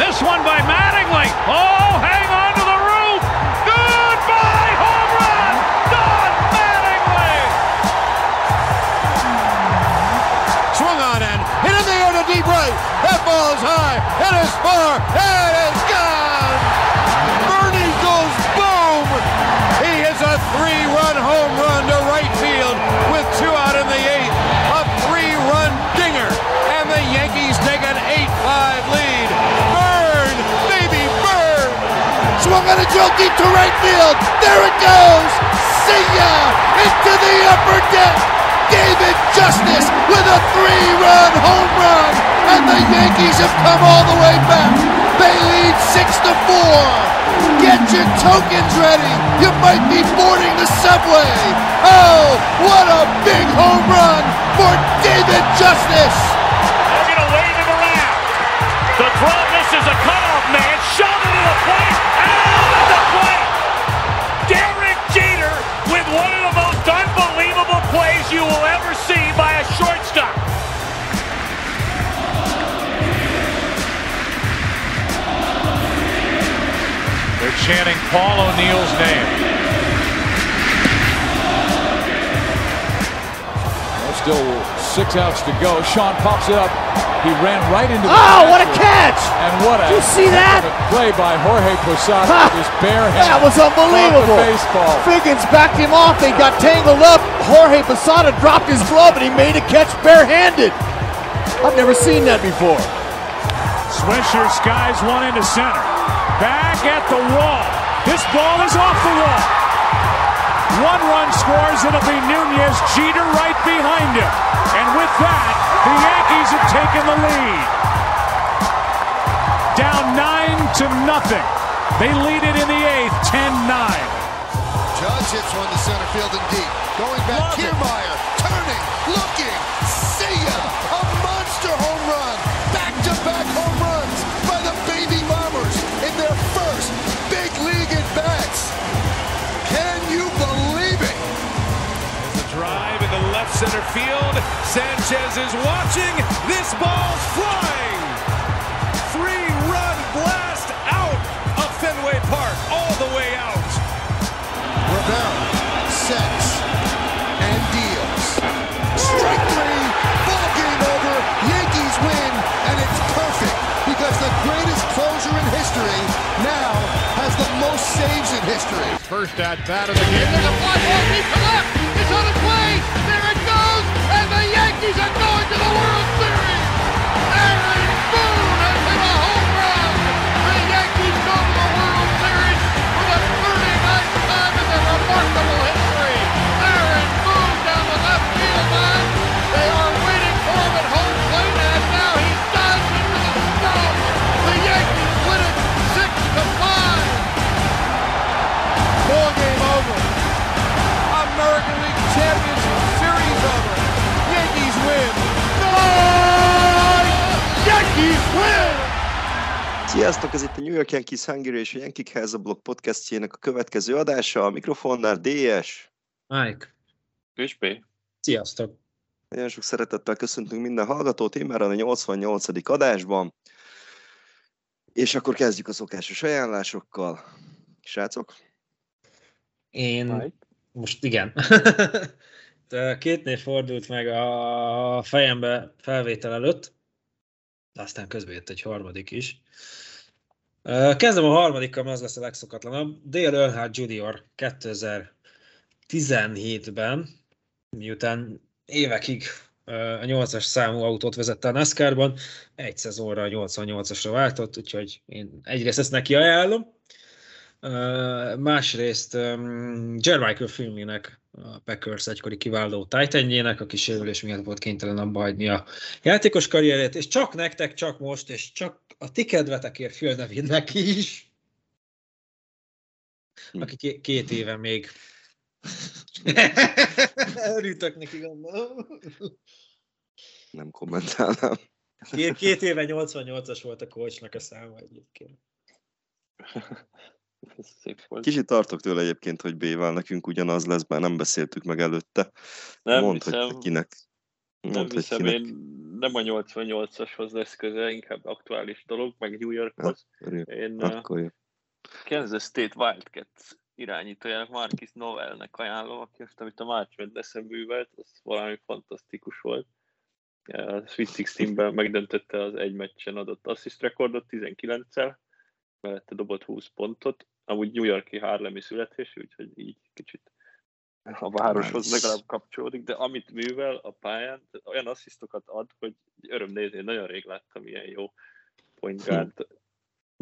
This one by Mattingly. Oh, hang on to the roof. Goodbye, home run. Don Mattingly. Swung on and hit in the air to deep right. That ball is high. It is far. It is On a drill deep to right field. There it goes. See ya into the upper deck. David Justice with a three-run home run, and the Yankees have come all the way back. They lead six to four. Get your tokens ready. You might be boarding the subway. Oh, what a big home run for David Justice. They're going to wave him around. The throw misses a cutoff man. Shove it to the plate. Chanting Paul O'Neill's name. Still six outs to go. Sean pops it up. He ran right into the Oh, what a catch! And what a Did you see that? heck of a play by Jorge Posada Ha! with his bare hand. That was unbelievable. Baseball. Figgins backed him off. They got tangled up. Jorge Posada dropped his glove and he made a catch barehanded. I've never seen that before. Swisher skies one into center. Back at the wall. This ball is off the wall. One run scores. It'll be Nunez. Jeter right behind him. And with that, the Yankees have taken the lead. Down nine to nothing. They lead it in the eighth, 10-9. Judge hits one to center field and deep. Going back, Love. Kiermaier, turning, looking, see ya! Center field. Sanchez is watching. This ball's flying. Three-run blast out of Fenway Park, all the way out. Rivera sets and deals. Strike three, ball game over. Yankees win, and it's perfect because the greatest closer in history now has the most saves in history. First at bat of the game. There's a fly ball deep to left. It's on its way. There it goes, and the Yankees are going to the World Series. Aaron Boone has hit a home run. The Yankees go to the World Series for the 39th time in their remarkable history. Yankees win! Sziasztok, ez itt a New York Yankees Hungary és a Yankee Háza Blog podcastjének a következő adása. A mikrofonnál DS. Mike. Püspé. Sziasztok. Nagyon sok szeretettel köszöntünk minden hallgatót, én már a 88. adásban. És akkor kezdjük a szokásos ajánlásokkal. Srácok? Én Mike? most igen. Két név fordult meg a fejembe felvétel előtt, de aztán közben jött egy harmadik is. Kezdem a harmadikkal, mert az lesz a legszokatlanabb. Dale Earnhardt Jr. 2017-ben, miután évekig a 8-as számú autót vezette a NASCAR-ban, egy szezonra a 88-asra váltott, úgyhogy én egyrészt ezt neki ajánlom, másrészt um, Jermichael filmének, a Packers egykori kiváló titanjének, aki sérülés miatt volt kénytelen abba hagyni a játékos karrierét, és csak nektek, csak most, és csak a ti kedvetekért Phil Nevinnek is, aki ké- két éve még Örültök neki, gondolom. Nem kommentálnám. Két, két éve 88-as volt a coachnak a száma egyébként. Ez szép volt. Kicsit tartok tőle egyébként, hogy B-vel nekünk ugyanaz lesz, mert nem beszéltük meg előtte. nem Mondd, hiszem, hogy kinek. nem Mondd, hogy hiszem, kinek. én nem a 88-ashoz lesz köze, inkább aktuális dolog, meg New Yorkhoz. Én uh, Akkor jó. Kansas State Wildcats irányítójának Marcus Novelnek ajánlom, aki most, amit a March madness művelt, az valami fantasztikus volt. A Sweet 16-ben megdöntötte az egy meccsen adott assist rekordot 19-szel, mellette dobott 20 pontot, amúgy New Yorki Harlemi születésű, úgyhogy így kicsit a városhoz legalább kapcsolódik, de amit művel a pályán, olyan asszisztokat ad, hogy öröm nézni, nagyon rég láttam ilyen jó point guard.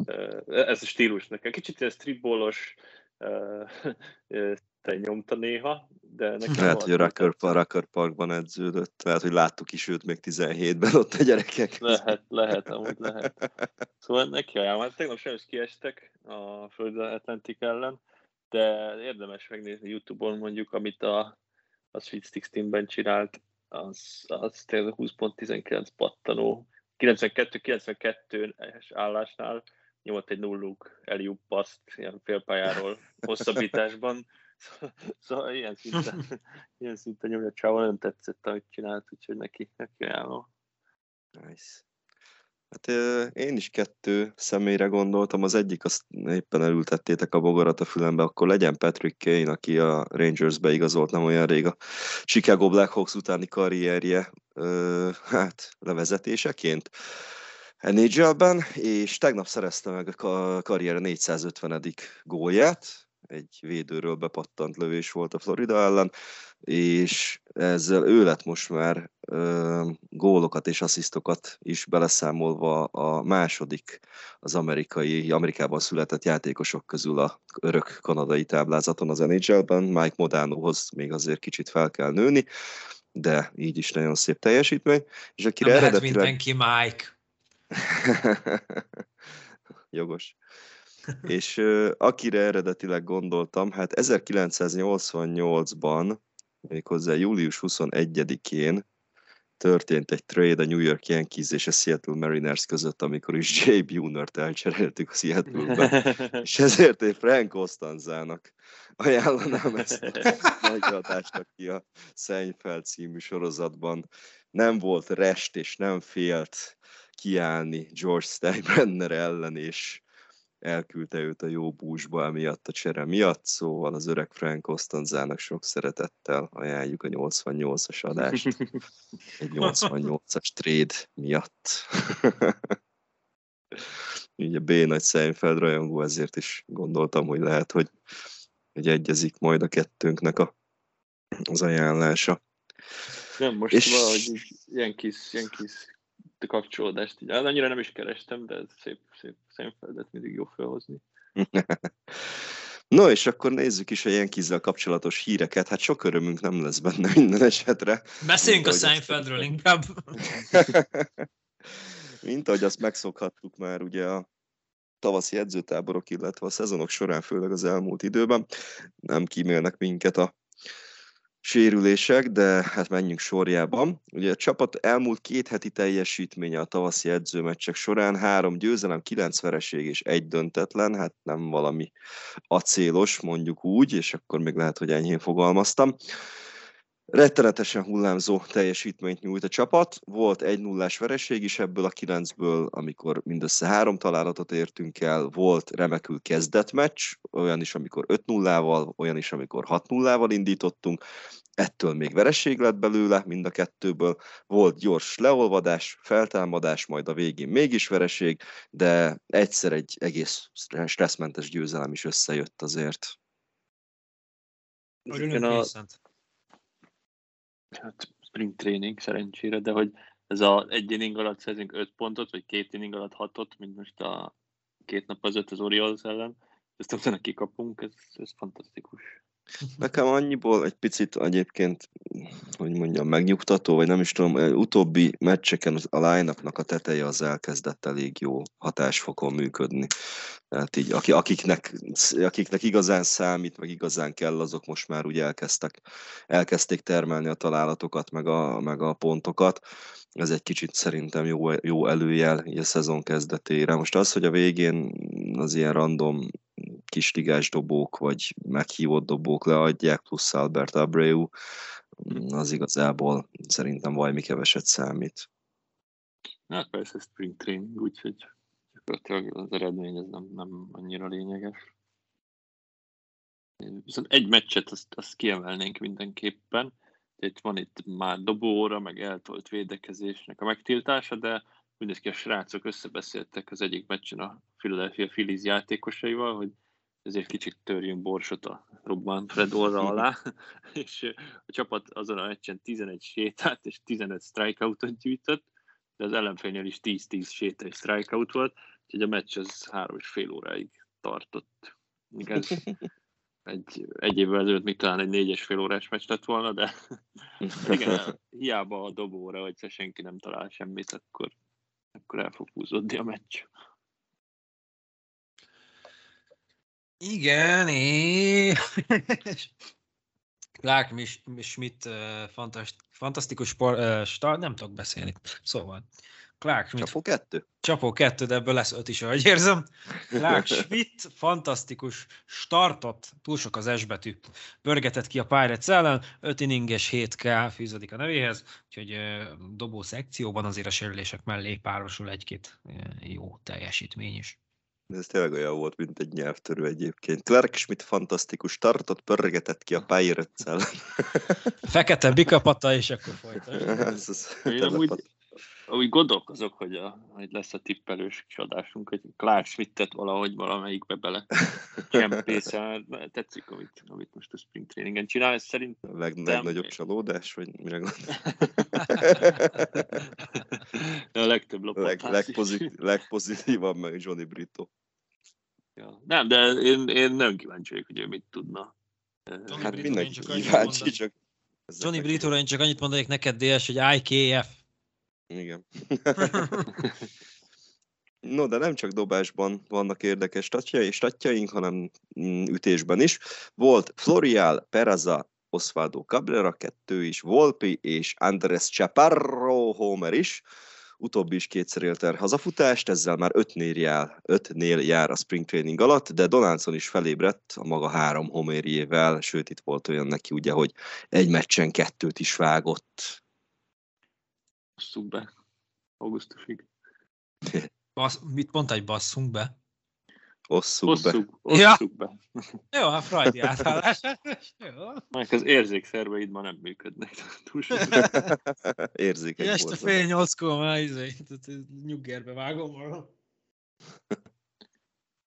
Ö, Ez a stílus nekem. Kicsit ilyen streetballos te nyomta néha, de nekem Lehet, hogy a Rucker, a Rucker Parkban edződött, lehet, hogy láttuk is őt még 17-ben ott a gyerekek. Lehet, lehet, amúgy lehet. Szóval neki ajánlom. Hát tegnap sajnos kiestek a Florida Atlantic ellen, de érdemes megnézni Youtube-on mondjuk, amit a, a Sweet 16-ben csinált, az, az tényleg 20 pont 19 pattanó. 92-92 állásnál nyomott egy nulluk Eliup paszt ilyen félpályáról hosszabbításban. Szóval, szóval ilyen szinten, ilyen szinten nyomja csávon, nagyon tetszett, amit csinált, úgyhogy neki, neki ajánlom. Nice. Hát én is kettő személyre gondoltam, az egyik, azt éppen elültettétek a bogarat a fülembe, akkor legyen Patrick Kane, aki a Rangersbe igazolt nem olyan rég a Chicago Blackhawks utáni karrierje, hát levezetéseként. NHL-ben, és tegnap szerezte meg a ka- karriere 450. gólját, egy védőről bepattant lövés volt a Florida ellen, és ezzel ő lett most már ö, gólokat és asszisztokat is beleszámolva a második az amerikai, Amerikában született játékosok közül a örök kanadai táblázaton az NHL-ben. Mike Modanohoz még azért kicsit fel kell nőni, de így is nagyon szép teljesítmény. És akire Nem lehet eredetileg... mindenki Mike. Jogos. És akire eredetileg gondoltam, hát 1988-ban, méghozzá július 21-én történt egy trade a New York Yankees és a Seattle Mariners között, amikor is Jay Buhnert elcseréltük a Seattle-be. és ezért én Frank Costanzának ajánlanám ezt a megadást, aki a Seinfeld című sorozatban nem volt rest és nem félt kiállni George Steinbrenner ellen, és elküldte őt a jó búzsba emiatt a csere miatt, szóval az öreg Frank Costanzának sok szeretettel ajánljuk a 88-as adást. Egy 88-as trade miatt. Így a B nagy Seinfeld rajongó, ezért is gondoltam, hogy lehet, hogy, hogy egyezik majd a kettőnknek a, az ajánlása. Nem, most És- valahogy ilyen kis, ilyen kis kapcsolódást így. Annyira nem is kerestem, de ez szép, szép Seinfeldet mindig jó felhozni. No, és akkor nézzük is a Yankees-zel kapcsolatos híreket. Hát sok örömünk nem lesz benne minden esetre. Beszéljünk a Seinfeldről inkább. Mint ahogy azt megszokhattuk már ugye a tavaszi edzőtáborok, illetve a szezonok során, főleg az elmúlt időben. Nem kímélnek minket a sérülések, de hát menjünk sorjában. Ugye a csapat elmúlt két heti teljesítménye a tavaszi edzőmeccsek során három győzelem, kilenc vereség és egy döntetlen, hát nem valami acélos, mondjuk úgy, és akkor még lehet, hogy enyhén fogalmaztam. Rettenetesen hullámzó teljesítményt nyújt a csapat. Volt egy nullás vereség is ebből a kilencből, amikor mindössze három találatot értünk el. Volt remekül kezdett meccs, olyan is, amikor 5 0 olyan is, amikor 6 0 indítottunk. Ettől még vereség lett belőle, mind a kettőből. Volt gyors leolvadás, feltámadás, majd a végén mégis vereség, de egyszer egy egész stresszmentes győzelem is összejött azért. Örülünk, a. hát, spring training szerencsére, de hogy ez a egy inning alatt szerzünk 5 pontot, vagy két inning alatt 6-ot, mint most a két nap között az Orioles ellen, ezt utána kikapunk, ez, ez fantasztikus. Nekem annyiból egy picit egyébként, hogy mondjam, megnyugtató, vagy nem is tudom, utóbbi meccseken a line a teteje az elkezdett elég jó hatásfokon működni. Tehát így, aki- akiknek, akiknek igazán számít, meg igazán kell, azok most már úgy elkezdtek, elkezdték termelni a találatokat, meg a, meg a pontokat. Ez egy kicsit szerintem jó, jó előjel a szezon kezdetére. Most az, hogy a végén az ilyen random kisligás dobók, vagy meghívott dobók leadják, plusz Albert Abreu, az igazából szerintem valami keveset számít. Hát persze spring training, úgyhogy gyakorlatilag az eredmény ez nem, nem annyira lényeges. Viszont egy meccset azt, azt kiemelnénk mindenképpen. Itt van itt már dobóra, meg eltolt védekezésnek a megtiltása, de mindenki a srácok összebeszéltek az egyik meccsen a Philadelphia Phillies játékosaival, hogy ezért kicsit törjünk borsot a Robban Fred orra alá, és a csapat azon a meccsen 11 sétát és 15 strikeoutot gyűjtött, de az ellenfélnél is 10-10 séta és strikeout volt, úgyhogy a meccs az három és fél óráig tartott. Ez egy, egy évvel ezelőtt még talán egy négyes fél órás meccs lett volna, de igen, hiába a dobóra, hogyha senki nem talál semmit, akkor, akkor el fog húzódni a meccs. Igen, és Clark Schmidt fantasztikus sport, start, nem tudok beszélni. Szóval, Clark Schmidt. Csapó kettő? Csapó kettő, de ebből lesz öt is, ahogy érzem. Clark Schmidt fantasztikus startot, túl sok az S betű, pörgetett ki a Pirates ellen, 5 inninges 7K fűződik a nevéhez, úgyhogy dobó szekcióban azért a sérülések mellé párosul egy-két jó teljesítmény is. Ez tényleg olyan volt, mint egy nyelvtörő egyébként. Clark Schmidt fantasztikus startot pörgetett ki a pirates Fekete bikapata, és akkor folytatjuk. Én amúgy, úgy gondolkozok, hogy, a, hogy lesz a tippelős kis adásunk, hogy Clark Schmidtet valahogy valamelyikbe bele csempészel. Tetszik, amit, amit most a spring trainingen csinál, ez szerint a leg, legnagyobb csalódás, vagy mire gondolsz? a legtöbb Leg, lopatás legpozit, legpozitívabb meg Johnny Brito. Ja. Nem, de én, én nem kíváncsi vagyok, hogy ő mit tudna. Johnny Hát Brito-ra mindenki kíváncsi, csak... Johnny Britóra én csak annyit mondanék neked, DS, hogy IKF. Igen. No, de nem csak dobásban vannak érdekes statjai, statjaink, hanem mm, ütésben is. Volt Florial, Peraza, Osvaldo Cabrera, kettő is, Volpi és Andres Chaparro Homer is. Utóbbi is kétszer élt el hazafutást, ezzel már ötnél jár, ötnél jár a spring training alatt, de Donaldson is felébredt a maga három homérjével, sőt itt volt olyan neki ugye, hogy egy meccsen kettőt is vágott. Basszuk be. Augusztusig. Basz, mit mondta, hogy basszunk be? Osszuk be. Osszuk, Ja. osszuk be. Jó, hát Freudi átállás. Jó. Meg az érzékszerveid ma nem működnek. Túl sok. Érzékeny Este fél nyolckor már izé, tehát nyuggerbe vágom magam.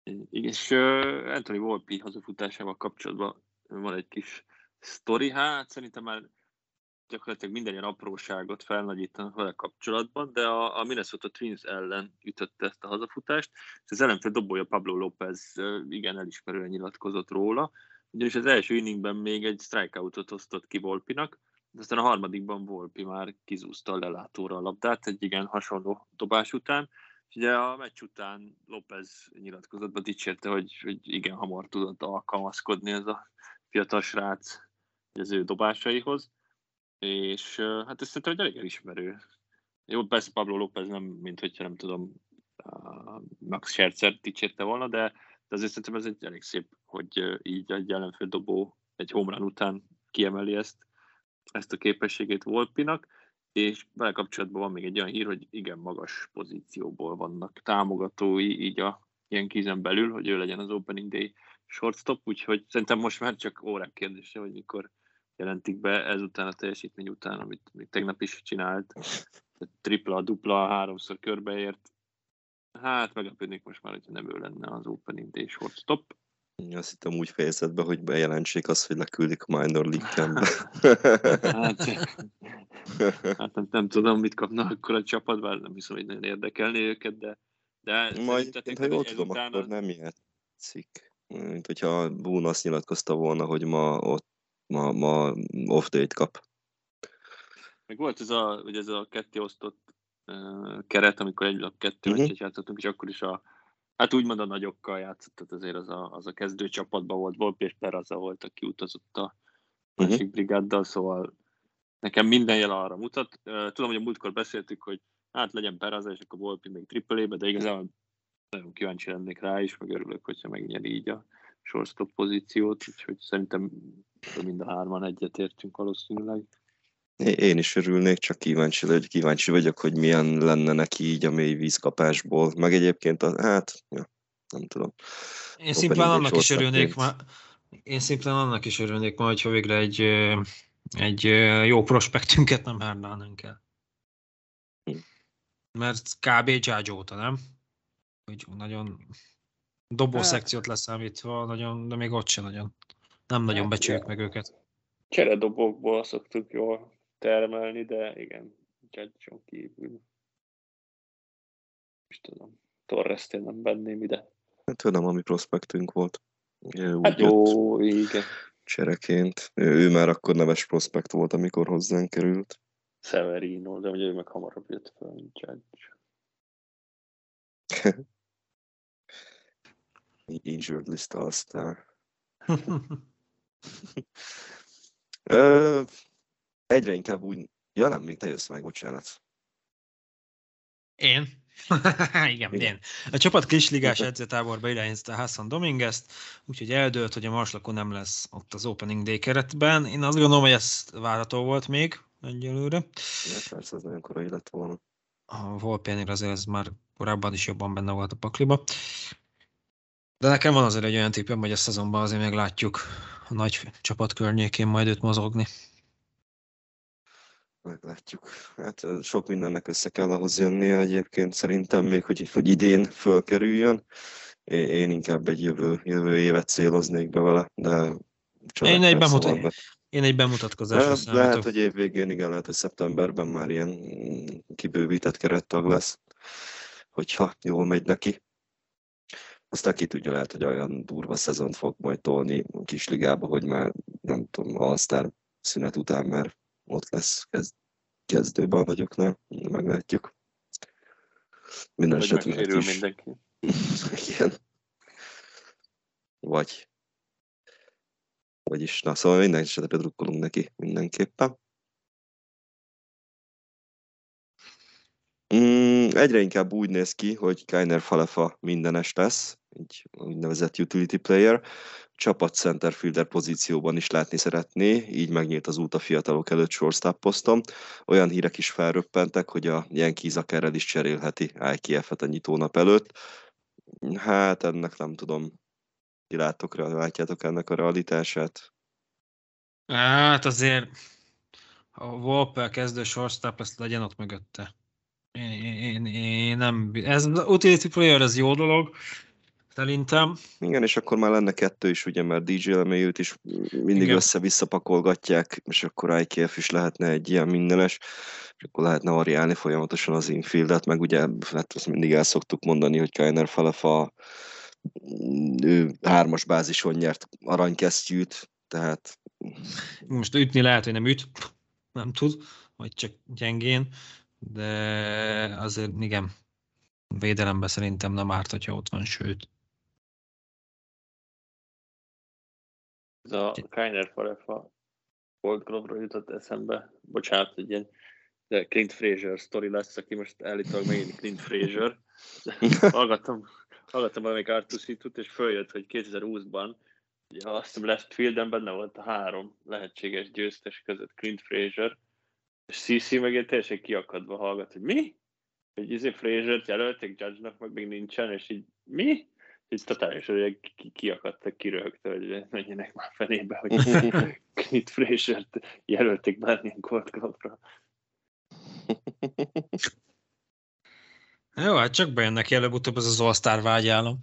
Igen, és uh, Anthony Volpi hazafutásával kapcsolatban van egy kis sztori, hát szerintem már gyakorlatilag minden ilyen apróságot felnagyítanak vele kapcsolatban, de a, a Minnesota Twins ellen ütötte ezt a hazafutást, és az ellenfél dobója Pablo López igen elismerően nyilatkozott róla, ugyanis az első inningben még egy strikeoutot osztott ki Volpinak, de aztán a harmadikban Volpi már kizúzta a lelátóra a labdát egy igen hasonló dobás után, és ugye a meccs után López nyilatkozatban dicsérte, hogy, hogy igen hamar tudott alkalmazkodni ez a fiatal srác az ő dobásaihoz, és hát ez szerintem egy elég elismerő. Jó, persze Pablo López nem, mint hogyha nem tudom, Max Scherzer dicsérte volna, de, de azért szerintem ez egy elég szép, hogy így egy ellenfél dobó egy homrán után kiemeli ezt, ezt a képességét Volpinak, és vele kapcsolatban van még egy olyan hír, hogy igen magas pozícióból vannak támogatói így a ilyen kízen belül, hogy ő legyen az Opening Day shortstop, úgyhogy szerintem most már csak órák kérdése, hogy mikor jelentik be ezután a teljesítmény után, amit még tegnap is csinált. Tripla, dupla, háromszor körbeért. Hát meglepődnék most már, hogyha nem ő lenne az Opening Day shortstop. Azt hittem úgy fejezett be, hogy bejelentsék azt, hogy leküldik a minor league. Hát, hát nem, nem, tudom, mit kapna akkor a csapat, bár nem hiszem, hogy nagyon érdekelné őket, de, de Majd, szerintetek, ha jól tudom, akkor nem játszik. Mint hogyha Boone azt nyilatkozta volna, hogy ma, ott, ma, ma off date kap. Meg volt ez a, hogy ez a ketté osztott uh, keret, amikor egy lap kettő uh-huh. játszottunk, és akkor is a, hát úgymond a nagyokkal játszott, tehát azért az a, az a kezdő csapatban volt, Volpi és Peraza volt, aki utazott a Mhm. másik uh-huh. brigáddal, szóval nekem minden jel arra mutat. Tudom, hogy a múltkor beszéltük, hogy hát legyen Peraza, és akkor Volpi még triple de igazából nagyon kíváncsi lennék rá is, meg örülök, hogyha megnyeri így a shortstop pozíciót, úgyhogy szerintem mind a hárman egyetértünk valószínűleg. Én is örülnék, csak kíváncsi, vagy, kíváncsi vagyok, hogy milyen lenne neki így a mély vízkapásból. Meg egyébként, a, hát, ja, nem tudom. Én szimplán annak is örülnék ma, én szimplán annak is örülnék ma, hogyha végre egy, egy jó prospektünket nem hárnánunk el. Hm. Mert kb. Judge óta, nem? Hogy nagyon dobó hát. szekciót leszámítva, nagyon, de még ott sem nagyon. Nem nagyon hát, becsüljük meg őket. Cseredobókból szoktuk jól termelni, de igen, Judge-on kívül. És tudom, Torres-t én nem benném ide. Hát tudom, ami prospektünk volt. Úgy hát jó, igen. Csereként. Ő, ő, már akkor neves prospekt volt, amikor hozzánk került. Severino, de ugye ő meg hamarabb jött fel, mint Judge. Injured list all-star. egyre inkább úgy... Ja nem, még te jössz meg, bocsánat. Én? Igen, én. A csapat kisligás edzőtáborba irányította Hassan Dominguez-t, úgyhogy eldőlt, hogy a Marslakon nem lesz ott az Opening Day keretben. Én azt gondolom, hogy ez várható volt még egyelőre. Ja, persze, ez nagyon korai lett volna. A Volpénél azért ez már korábban is jobban benne volt a pakliba. De nekem van azért egy olyan tippem, hogy a szezonban azért még látjuk a nagy csapat környékén majd őt mozogni. Meglátjuk. Hát sok mindennek össze kell ahhoz jönnie egyébként szerintem még, hogy, hogy idén fölkerüljön. Én inkább egy jövő, jövő évet céloznék be vele, de én egy, bemutat, én egy bemutatkozás. Hát, lehet, hogy évvégén, igen, lehet, hogy szeptemberben már ilyen kibővített kerettag lesz, hogyha jól megy neki. Aztán ki tudja, lehet, hogy olyan durva szezont fog majd tolni a kisligába, hogy már nem tudom, all szünet után már ott lesz kezd, kezdőben vagyok, nem? Meglátjuk. Minden esetre is. mindenki. Igen. Vagy. Vagyis, na, szóval minden esetre drukkolunk neki mindenképpen. Mm, egyre inkább úgy néz ki, hogy Kainer Falefa mindenes lesz, egy úgynevezett utility player, csapat centerfielder pozícióban is látni szeretné, így megnyílt az út a fiatalok előtt shortstop poszton. Olyan hírek is felröppentek, hogy a Yankees akár is cserélheti IKF-et a nyitónap előtt. Hát ennek nem tudom, ti látok, látjátok ennek a realitását? Hát azért a Volpel kezdő shortstop lesz, legyen ott mögötte. Én, én, én nem... Ez utility player, ez jó dolog, Szerintem. Igen, és akkor már lenne kettő is, ugye, mert DJ leméjűt is mindig Igen. össze-vissza pakolgatják, és akkor IKF is lehetne egy ilyen mindenes, és akkor lehetne variálni folyamatosan az infieldet, meg ugye, hát azt mindig el szoktuk mondani, hogy Kainer Falefa ő hármas bázison nyert aranykesztyűt, tehát... Most ütni lehet, hogy nem üt, nem tud, vagy csak gyengén, de azért igen, védelemben szerintem nem árt, hogyha ott van, sőt. Ez a Kainer Farefa Gold Glove-ról jutott eszembe. Bocsánat, hogy ilyen de Clint Fraser sztori lesz, aki most állítólag megint Clint Fraser. hallgattam, hallgattam valamelyik Artus és följött, hogy 2020-ban ugye azt hiszem left fielden benne volt a három lehetséges győztes között Clint Fraser, és CC meg teljesen kiakadva hallgat, hogy mi? Hogy izé Fraser-t jelölték Judge-nak, meg még nincsen, és így mi? Így totálisan ki, kiakadtak, kiröhögte, hogy menjenek már fenébe, hogy Clint Fraser-t jelölték bármilyen Gold Glove-ra. Jó, hát csak bejönnek előbb-utóbb ez az All-Star vágyálom.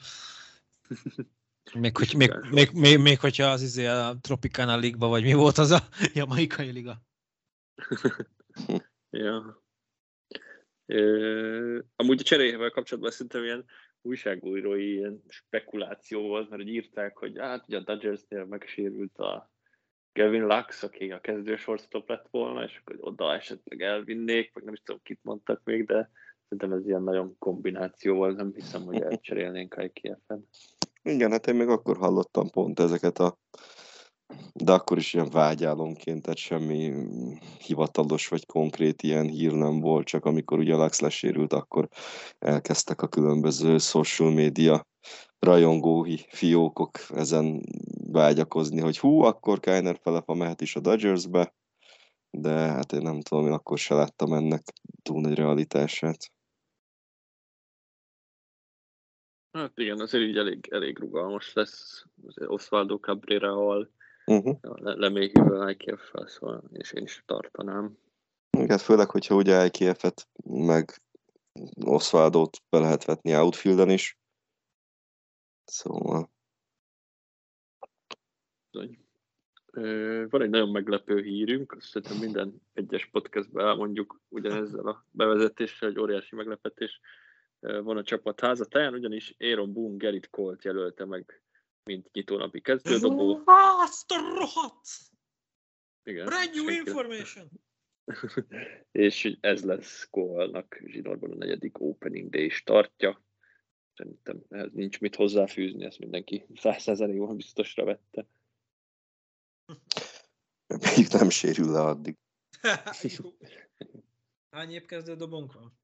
Még, hogy, még, még, még, még, hogyha az izé a Tropicana Liga, vagy mi volt az a jamaikai liga? ja. Ö, amúgy a cserével kapcsolatban szerintem ilyen újságújrói ilyen spekuláció volt, mert hogy írták, hogy hát ugye a Dodgersnél megsérült a Gavin Lux, aki a kezdő shortstop lett volna, és akkor oda esetleg elvinnék, vagy nem is tudom, kit mondtak még, de szerintem ez ilyen nagyon kombináció volt, nem hiszem, hogy elcserélnénk IKF-en. Igen, hát én még akkor hallottam pont ezeket a de akkor is ilyen vágyálomként, tehát semmi hivatalos vagy konkrét ilyen hír nem volt, csak amikor ugye Lux lesérült, akkor elkezdtek a különböző social media rajongói fiókok ezen vágyakozni, hogy hú, akkor Kainer Felefa mehet is a Dodgersbe, de hát én nem tudom, én akkor se láttam ennek túl nagy realitását. Hát igen, azért így elég, elég rugalmas lesz. Azért Osvaldo Cabrera-val, Uh-huh. leméhűvel IKF-fel, szóval, és én is tartanám. Hát főleg, hogyha ugye IKF-et meg Oswaldot be lehet vetni outfielden is. Szóval, Bizony. Van egy nagyon meglepő hírünk, azt szerintem minden egyes podcastben elmondjuk ugyanezzel a bevezetéssel, egy óriási meglepetés van a csapat házatáján, ugyanis Aaron Boone Gerrit Colt jelölte meg, mint nyitónapi kezdődobó. Azt a rohadt! Igen, Brand new information! és hogy ez lesz Colenak zsinórban a negyedik opening day is tartja. Szerintem ehhez nincs mit hozzáfűzni, ezt mindenki 100%-ban biztosra vette. még nem sérül le addig. Hány épp kezdő dobónk van?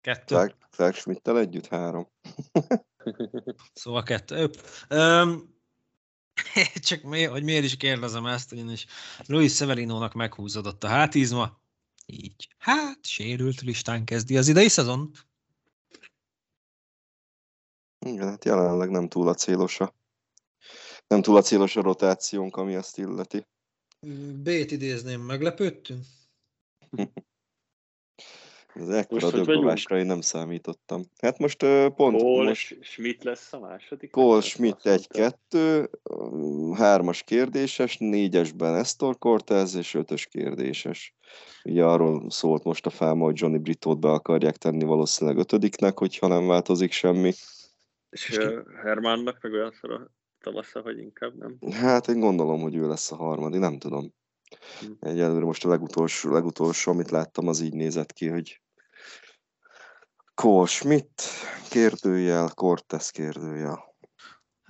Kettő. Clark, Clark Schmidt-tel együtt három. Szóval kettő. Um, csak mi, hogy miért is kérdezem ezt, ugyanis Luis Severinónak meghúzódott a hátizma. Így. Hát, sérült listán kezdi az idei szezon. Igen, hát jelenleg nem túl a célos a, nem túl a célos a rotációnk, ami azt illeti. B-t idézném, meglepődtünk? Az ekkora döglövásra én nem számítottam. Hát most uh, pont Cole most és Schmidt lesz a második? Azt Schmidt mondta. 1-2, hármas kérdéses, négyesben Estor Cortez és ötös kérdéses. Ugye arról szólt most a fáma, hogy Johnny Britót be akarják tenni valószínűleg ötödiknek, hogyha nem változik semmi. És ö, Hermánnak meg olyan a tavasza, hogy inkább nem. Hát én gondolom, hogy ő lesz a harmadik, nem tudom. Hm. Egyelőre most a legutolsó, legutolsó, amit láttam, az így nézett ki, hogy Cole Schmidt kérdőjel, Cortez kérdőjel.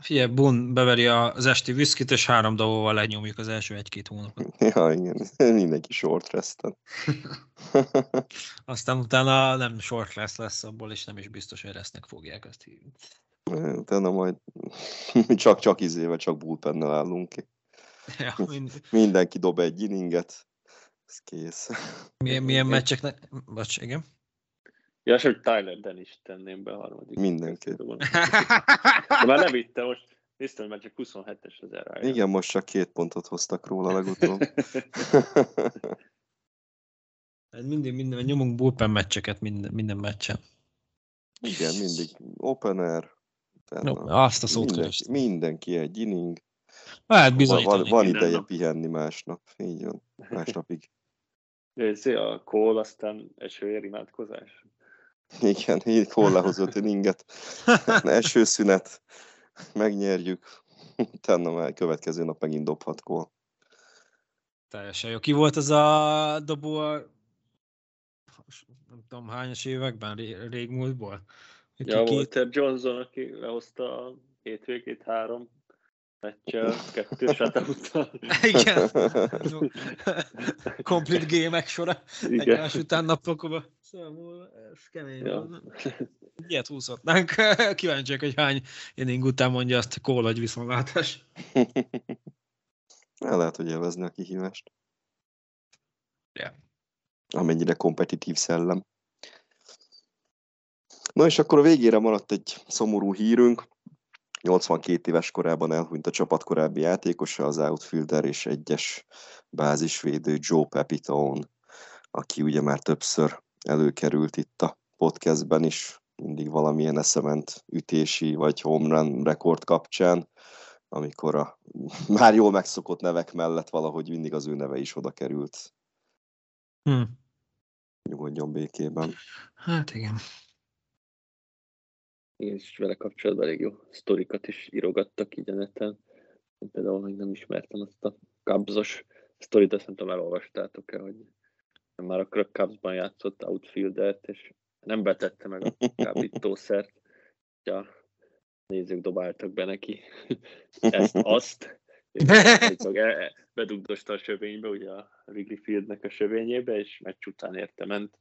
Figyelj, Bun beveri az esti viszkit, és három dobóval lenyomjuk az első egy-két hónapot. Ja, igen, mindenki short resten. Aztán utána nem short lesz lesz abból, és nem is biztos, hogy resznek fogják azt hívni. Utána majd csak-csak izével, csak bullpennel állunk ki. Ja, mind, Mindenki dob egy inninget, ez kész. milyen, milyen meccseknek... Bocs, igen. Ja, és hogy Tyler Dennis tenném be a harmadik. Mindenki. De már nem vitte most. Néztem, hogy már csak 27-es az erre. Igen, most csak két pontot hoztak róla legutóbb. Hát mindig, minden, nyomunk bullpen meccseket minden, minden meccsen. Igen, mindig opener. utána No, azt a szót mindenki, kerestem. mindenki egy inning. Hát Van, bizonyítani. van, ideje nap. pihenni másnap. Így van. Másnapig. Ez a Cole, aztán esőér imádkozás. Igen, így hol lehozott inninget. Esőszünet. Megnyerjük. Utána már következő nap megint dobhat gól. Teljesen jó. Ki volt az a dobó a nem tudom hányas években, ré- régmúltból? Ki, Ja, ki, Walter Johnson, aki lehozta a hétvégét három meccsel, kettő shutoutal. Igen. Complete gémek sora. Igen. Egymás után napokba. Szóval ez kemény. Ja. Ilyet húzhatnánk. Kíváncsiak, hogy hány inning után mondja azt Kól, hogy viszontlátás. El lehet, hogy élvezni a kihívást. Ja. Amennyire kompetitív szellem. Na és akkor a végére maradt egy szomorú hírünk. 82 éves korában elhunyt a csapat korábbi játékosa, az outfielder és egyes bázisvédő Joe Pepitone, aki ugye már többször előkerült itt a podcastben is, mindig valamilyen eszement ütési vagy home run rekord kapcsán, amikor a már jól megszokott nevek mellett valahogy mindig az ő neve is oda került. Hm. Nyugodjon békében. Hát igen. Én is vele kapcsolatban elég jó sztorikat is írogattak így a neten. Én például még nem ismertem azt a Cubs-os sztorit, azt nem tudom, elolvastátok-e, hogy már a Cubsban játszott outfieldert, és nem betette meg a kábítószert. Ja, nézők dobáltak be neki ezt, azt, bedugdosta a sövénybe, ugye a Wrigley Fieldnek a sövényébe, és meccs után érte ment,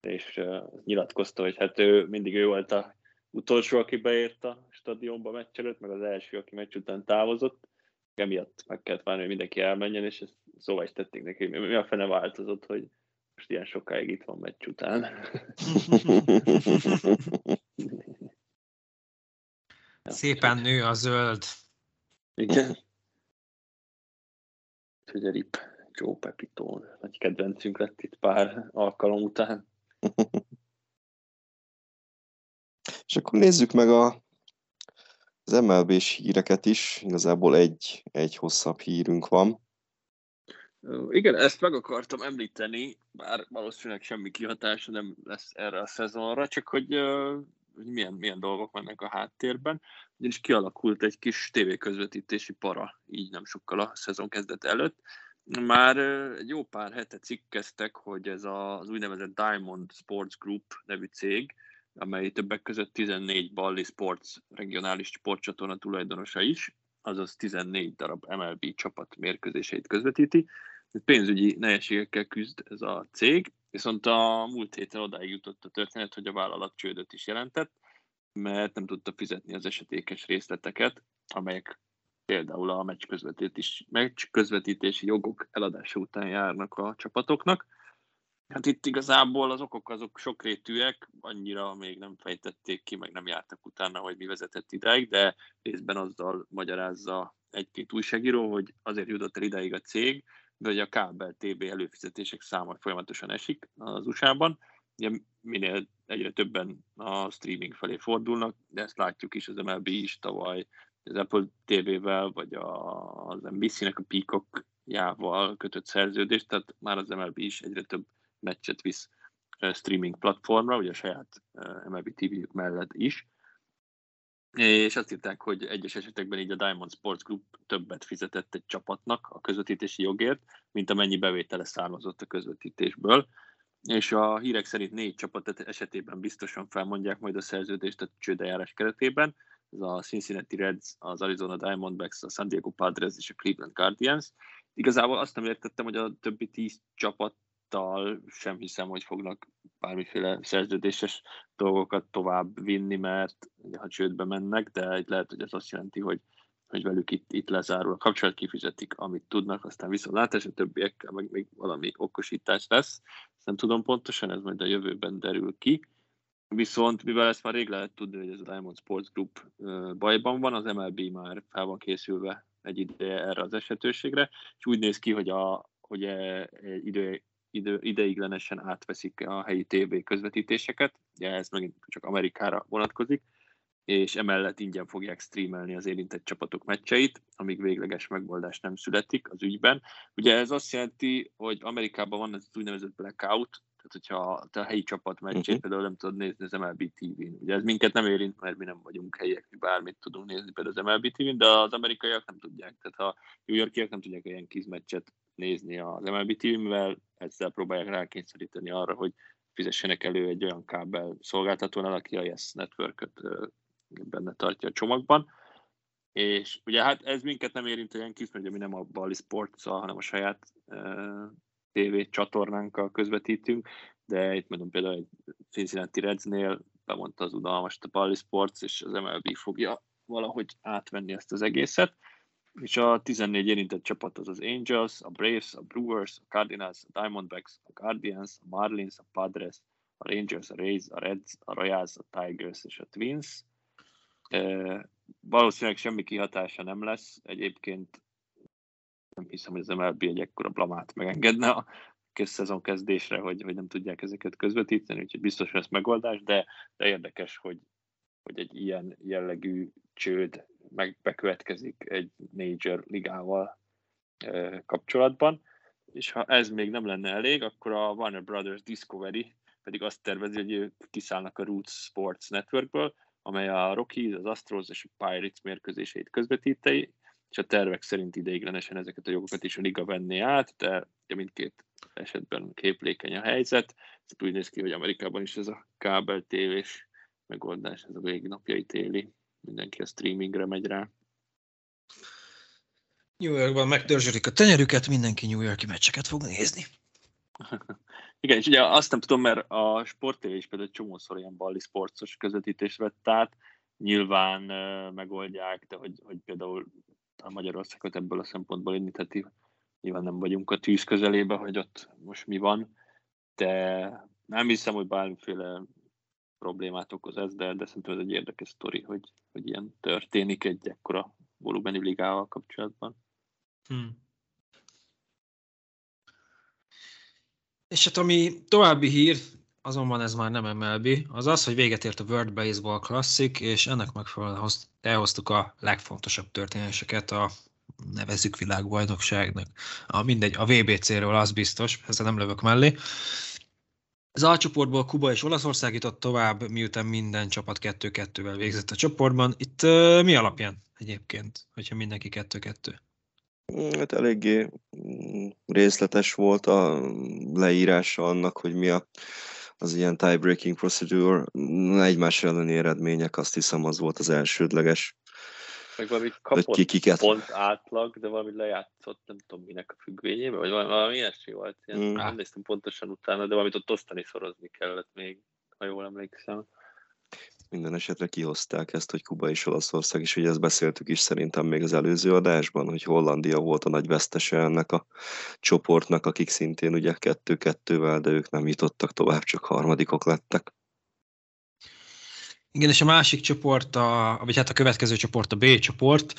és uh, nyilatkozta, hogy hát ő, mindig ő volt a utolsó, aki beért a stadionba meccs előtt, meg az első, aki meccs után távozott. Emiatt meg kellett várni, hogy mindenki elmenjen, és ezt szóval is tették neki, mi a fene változott, hogy most ilyen sokáig itt van meccs után. Szépen nő a zöld. Igen. Úgyhogy a rip Joe Pepitone, nagy kedvencünk lett itt pár alkalom után. És akkor nézzük meg a, az MLB-s híreket is. Igazából egy, egy hosszabb hírünk van. Igen, ezt meg akartam említeni, bár valószínűleg semmi kihatása nem lesz erre a szezonra, csak hogy, hogy milyen, milyen dolgok mennek a háttérben. Ugyanis kialakult egy kis tévéközvetítési para, így nem sokkal a szezon kezdet előtt. Már egy jó pár hete cikkeztek, hogy ez az úgynevezett Diamond Sports Group nevű cég, amely többek között 14 Balli Sports regionális sportcsatorna tulajdonosa is, azaz 14 darab MLB csapat mérkőzéseit közvetíti. Pénzügyi nehézségekkel küzd ez a cég, viszont a múlt héten odáig jutott a történet, hogy a vállalat csődöt is jelentett, mert nem tudta fizetni az esetékes részleteket, amelyek például a meccs, közvetítés, meccs közvetítési jogok eladása után járnak a csapatoknak. Hát itt igazából az okok azok sokrétűek, annyira még nem fejtették ki, meg nem jártak utána, hogy mi vezetett ideig, de részben azzal magyarázza egy-két újságíró, hogy azért jutott el ideig a cég, hogy a kábel TB előfizetések száma folyamatosan esik az USA-ban, ugye minél egyre többen a streaming felé fordulnak, de ezt látjuk is, az MLB is tavaly az Apple TV-vel, vagy az NBC-nek a Peacock-jával kötött szerződést, tehát már az MLB is egyre több meccset visz streaming platformra, ugye a saját MLB TV-jük mellett is. És azt írták, hogy egyes esetekben így a Diamond Sports Group többet fizetett egy csapatnak a közvetítési jogért, mint amennyi bevétele származott a közvetítésből. És a hírek szerint négy csapat esetében biztosan felmondják majd a szerződést a csődejárás keretében, ez a Cincinnati Reds, az Arizona Diamondbacks, a San Diego Padres és a Cleveland Guardians. Igazából azt nem értettem, hogy a többi tíz csapattal sem hiszem, hogy fognak bármiféle szerződéses dolgokat tovább vinni, mert ha csődbe mennek, de lehet, hogy ez azt jelenti, hogy, hogy velük itt, itt lezárul a kapcsolat, kifizetik, amit tudnak, aztán viszontlátás, a többiekkel meg még valami okosítás lesz. Ezt nem tudom pontosan, ez majd a jövőben derül ki. Viszont, mivel ezt már rég lehet tudni, hogy ez a Diamond Sports Group bajban van, az MLB már fel van készülve egy ideje erre az esetőségre, és úgy néz ki, hogy, a, hogy egy idő, idő, ideiglenesen átveszik a helyi TV közvetítéseket, ugye ez megint csak Amerikára vonatkozik, és emellett ingyen fogják streamelni az érintett csapatok meccseit, amíg végleges megoldás nem születik az ügyben. Ugye ez azt jelenti, hogy Amerikában van ez az úgynevezett blackout, tehát, hogyha te a helyi csapat meccsét uh-huh. például nem tudod nézni az MLB TV-n. Ugye ez minket nem érint, mert mi nem vagyunk helyiek, mi bármit tudunk nézni például az MLB TV-n, de az amerikaiak nem tudják. Tehát a New Yorkiak nem tudják ilyen kizmeccset nézni az MLB TV-n, mivel ezzel próbálják rákényszeríteni arra, hogy fizessenek elő egy olyan kábel szolgáltatónál, aki a Yes Network-öt benne tartja a csomagban. És ugye hát ez minket nem érint olyan kis, mert mi nem a Bali sports hanem a saját TV csatornánkkal közvetítünk, de itt mondom például egy Cincinnati Redsnél bemondta az udalmas a Bally Sports, és az MLB fogja valahogy átvenni ezt az egészet. És a 14 érintett csapat az az Angels, a Braves, a Brewers, a Cardinals, a Diamondbacks, a Guardians, a Marlins, a Padres, a Rangers, a Rays, a Reds, a Royals, a Tigers és a Twins. Valószínűleg semmi kihatása nem lesz. Egyébként nem hiszem, hogy az MLB egy ekkora blamát megengedne a szezon kezdésre, hogy, hogy nem tudják ezeket közvetíteni, úgyhogy biztos lesz megoldás, de, de érdekes, hogy, hogy egy ilyen jellegű csőd meg bekövetkezik egy major ligával kapcsolatban, és ha ez még nem lenne elég, akkor a Warner Brothers Discovery pedig azt tervezi, hogy ők kiszállnak a Roots Sports Networkből, amely a Rockies, az Astros és a Pirates mérkőzéseit közvetítei, és a tervek szerint ideiglenesen ezeket a jogokat is a liga venné át, de mindkét esetben képlékeny a helyzet. Ez úgy néz ki, hogy Amerikában is ez a kábel tévés megoldás, ez a végnapjai téli, mindenki a streamingre megy rá. New Yorkban megtörzsölik a tenyerüket, mindenki New Yorki meccseket fog nézni. Igen, és ugye azt nem tudom, mert a Sport is például egy csomószor ilyen balli sportos közvetítést vett át, nyilván uh, megoldják, de hogy, hogy például a Magyarországot ebből a szempontból indítheti, nyilván nem vagyunk a tűz közelébe, hogy ott most mi van, de nem hiszem, hogy bármiféle problémát okoz ez, de, de szerintem ez egy érdekes sztori, hogy, hogy ilyen történik egy ekkora volumenű ligával kapcsolatban. Hmm. És hát ami további hír, azonban ez már nem MLB, az az, hogy véget ért a World Baseball Classic, és ennek megfelelően elhoztuk a legfontosabb történéseket a nevezük világbajnokságnak. A, mindegy, a VBC-ről az biztos, ezzel nem lövök mellé. Az A csoportból Kuba és Olaszország jutott tovább, miután minden csapat 2-2-vel végzett a csoportban. Itt uh, mi alapján egyébként, hogyha mindenki 2-2? Hát eléggé mm, részletes volt a leírása annak, hogy mi a, az ilyen tie-breaking procedure. Egymás elleni eredmények, azt hiszem az volt az elsődleges. Meg valamit kapott ki, kiket. pont átlag, de valami lejátszott, nem tudom minek a függvényében, vagy valami, valami ilyesmi volt. Ilyen, mm. Nem néztem pontosan utána, de valamit ott osztani, szorozni kellett még, ha jól emlékszem minden esetre kihozták ezt, hogy Kuba és Olaszország is, ugye ezt beszéltük is szerintem még az előző adásban, hogy Hollandia volt a nagy vesztese ennek a csoportnak, akik szintén ugye kettő-kettővel, de ők nem jutottak tovább, csak harmadikok lettek. Igen, és a másik csoport, a, vagy hát a következő csoport a B csoport,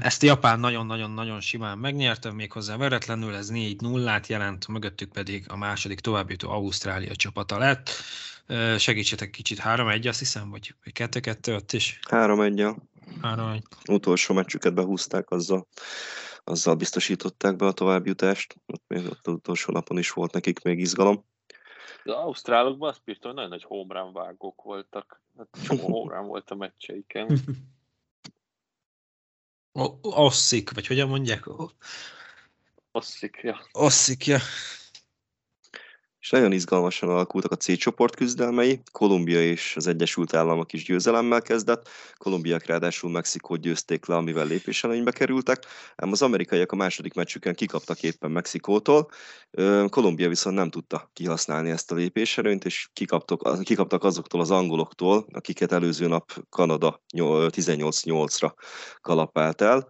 ezt Japán nagyon-nagyon-nagyon simán megnyerte, méghozzá veretlenül, ez 4-0-át jelent, mögöttük pedig a második továbbjutó Ausztrália csapata lett. Segítsetek kicsit, 3-1 azt hiszem, vagy 2-2 ott is? 3-1 3-1. Utolsó meccsüket behúzták, azzal, azzal biztosították be a továbbjutást. Ott még ott utolsó napon is volt nekik még izgalom. Az ausztrálokban azt bírtam, hogy nagyon nagy homerun vágók voltak. Hát csomó homerun volt a meccseiken. Osszik, vagy hogyan mondják? Osszik, ja. Osszik, ja és nagyon izgalmasan alakultak a C csoport küzdelmei. Kolumbia és az Egyesült Államok is győzelemmel kezdett, kolumbiak ráadásul Mexikót győzték le, amivel lépéselőnybe kerültek, ám az amerikaiak a második meccsükön kikaptak éppen Mexikótól. Kolumbia viszont nem tudta kihasználni ezt a lépéselőnyt, és kikaptak, kikaptak azoktól az angoloktól, akiket előző nap Kanada 18-8-ra kalapált el.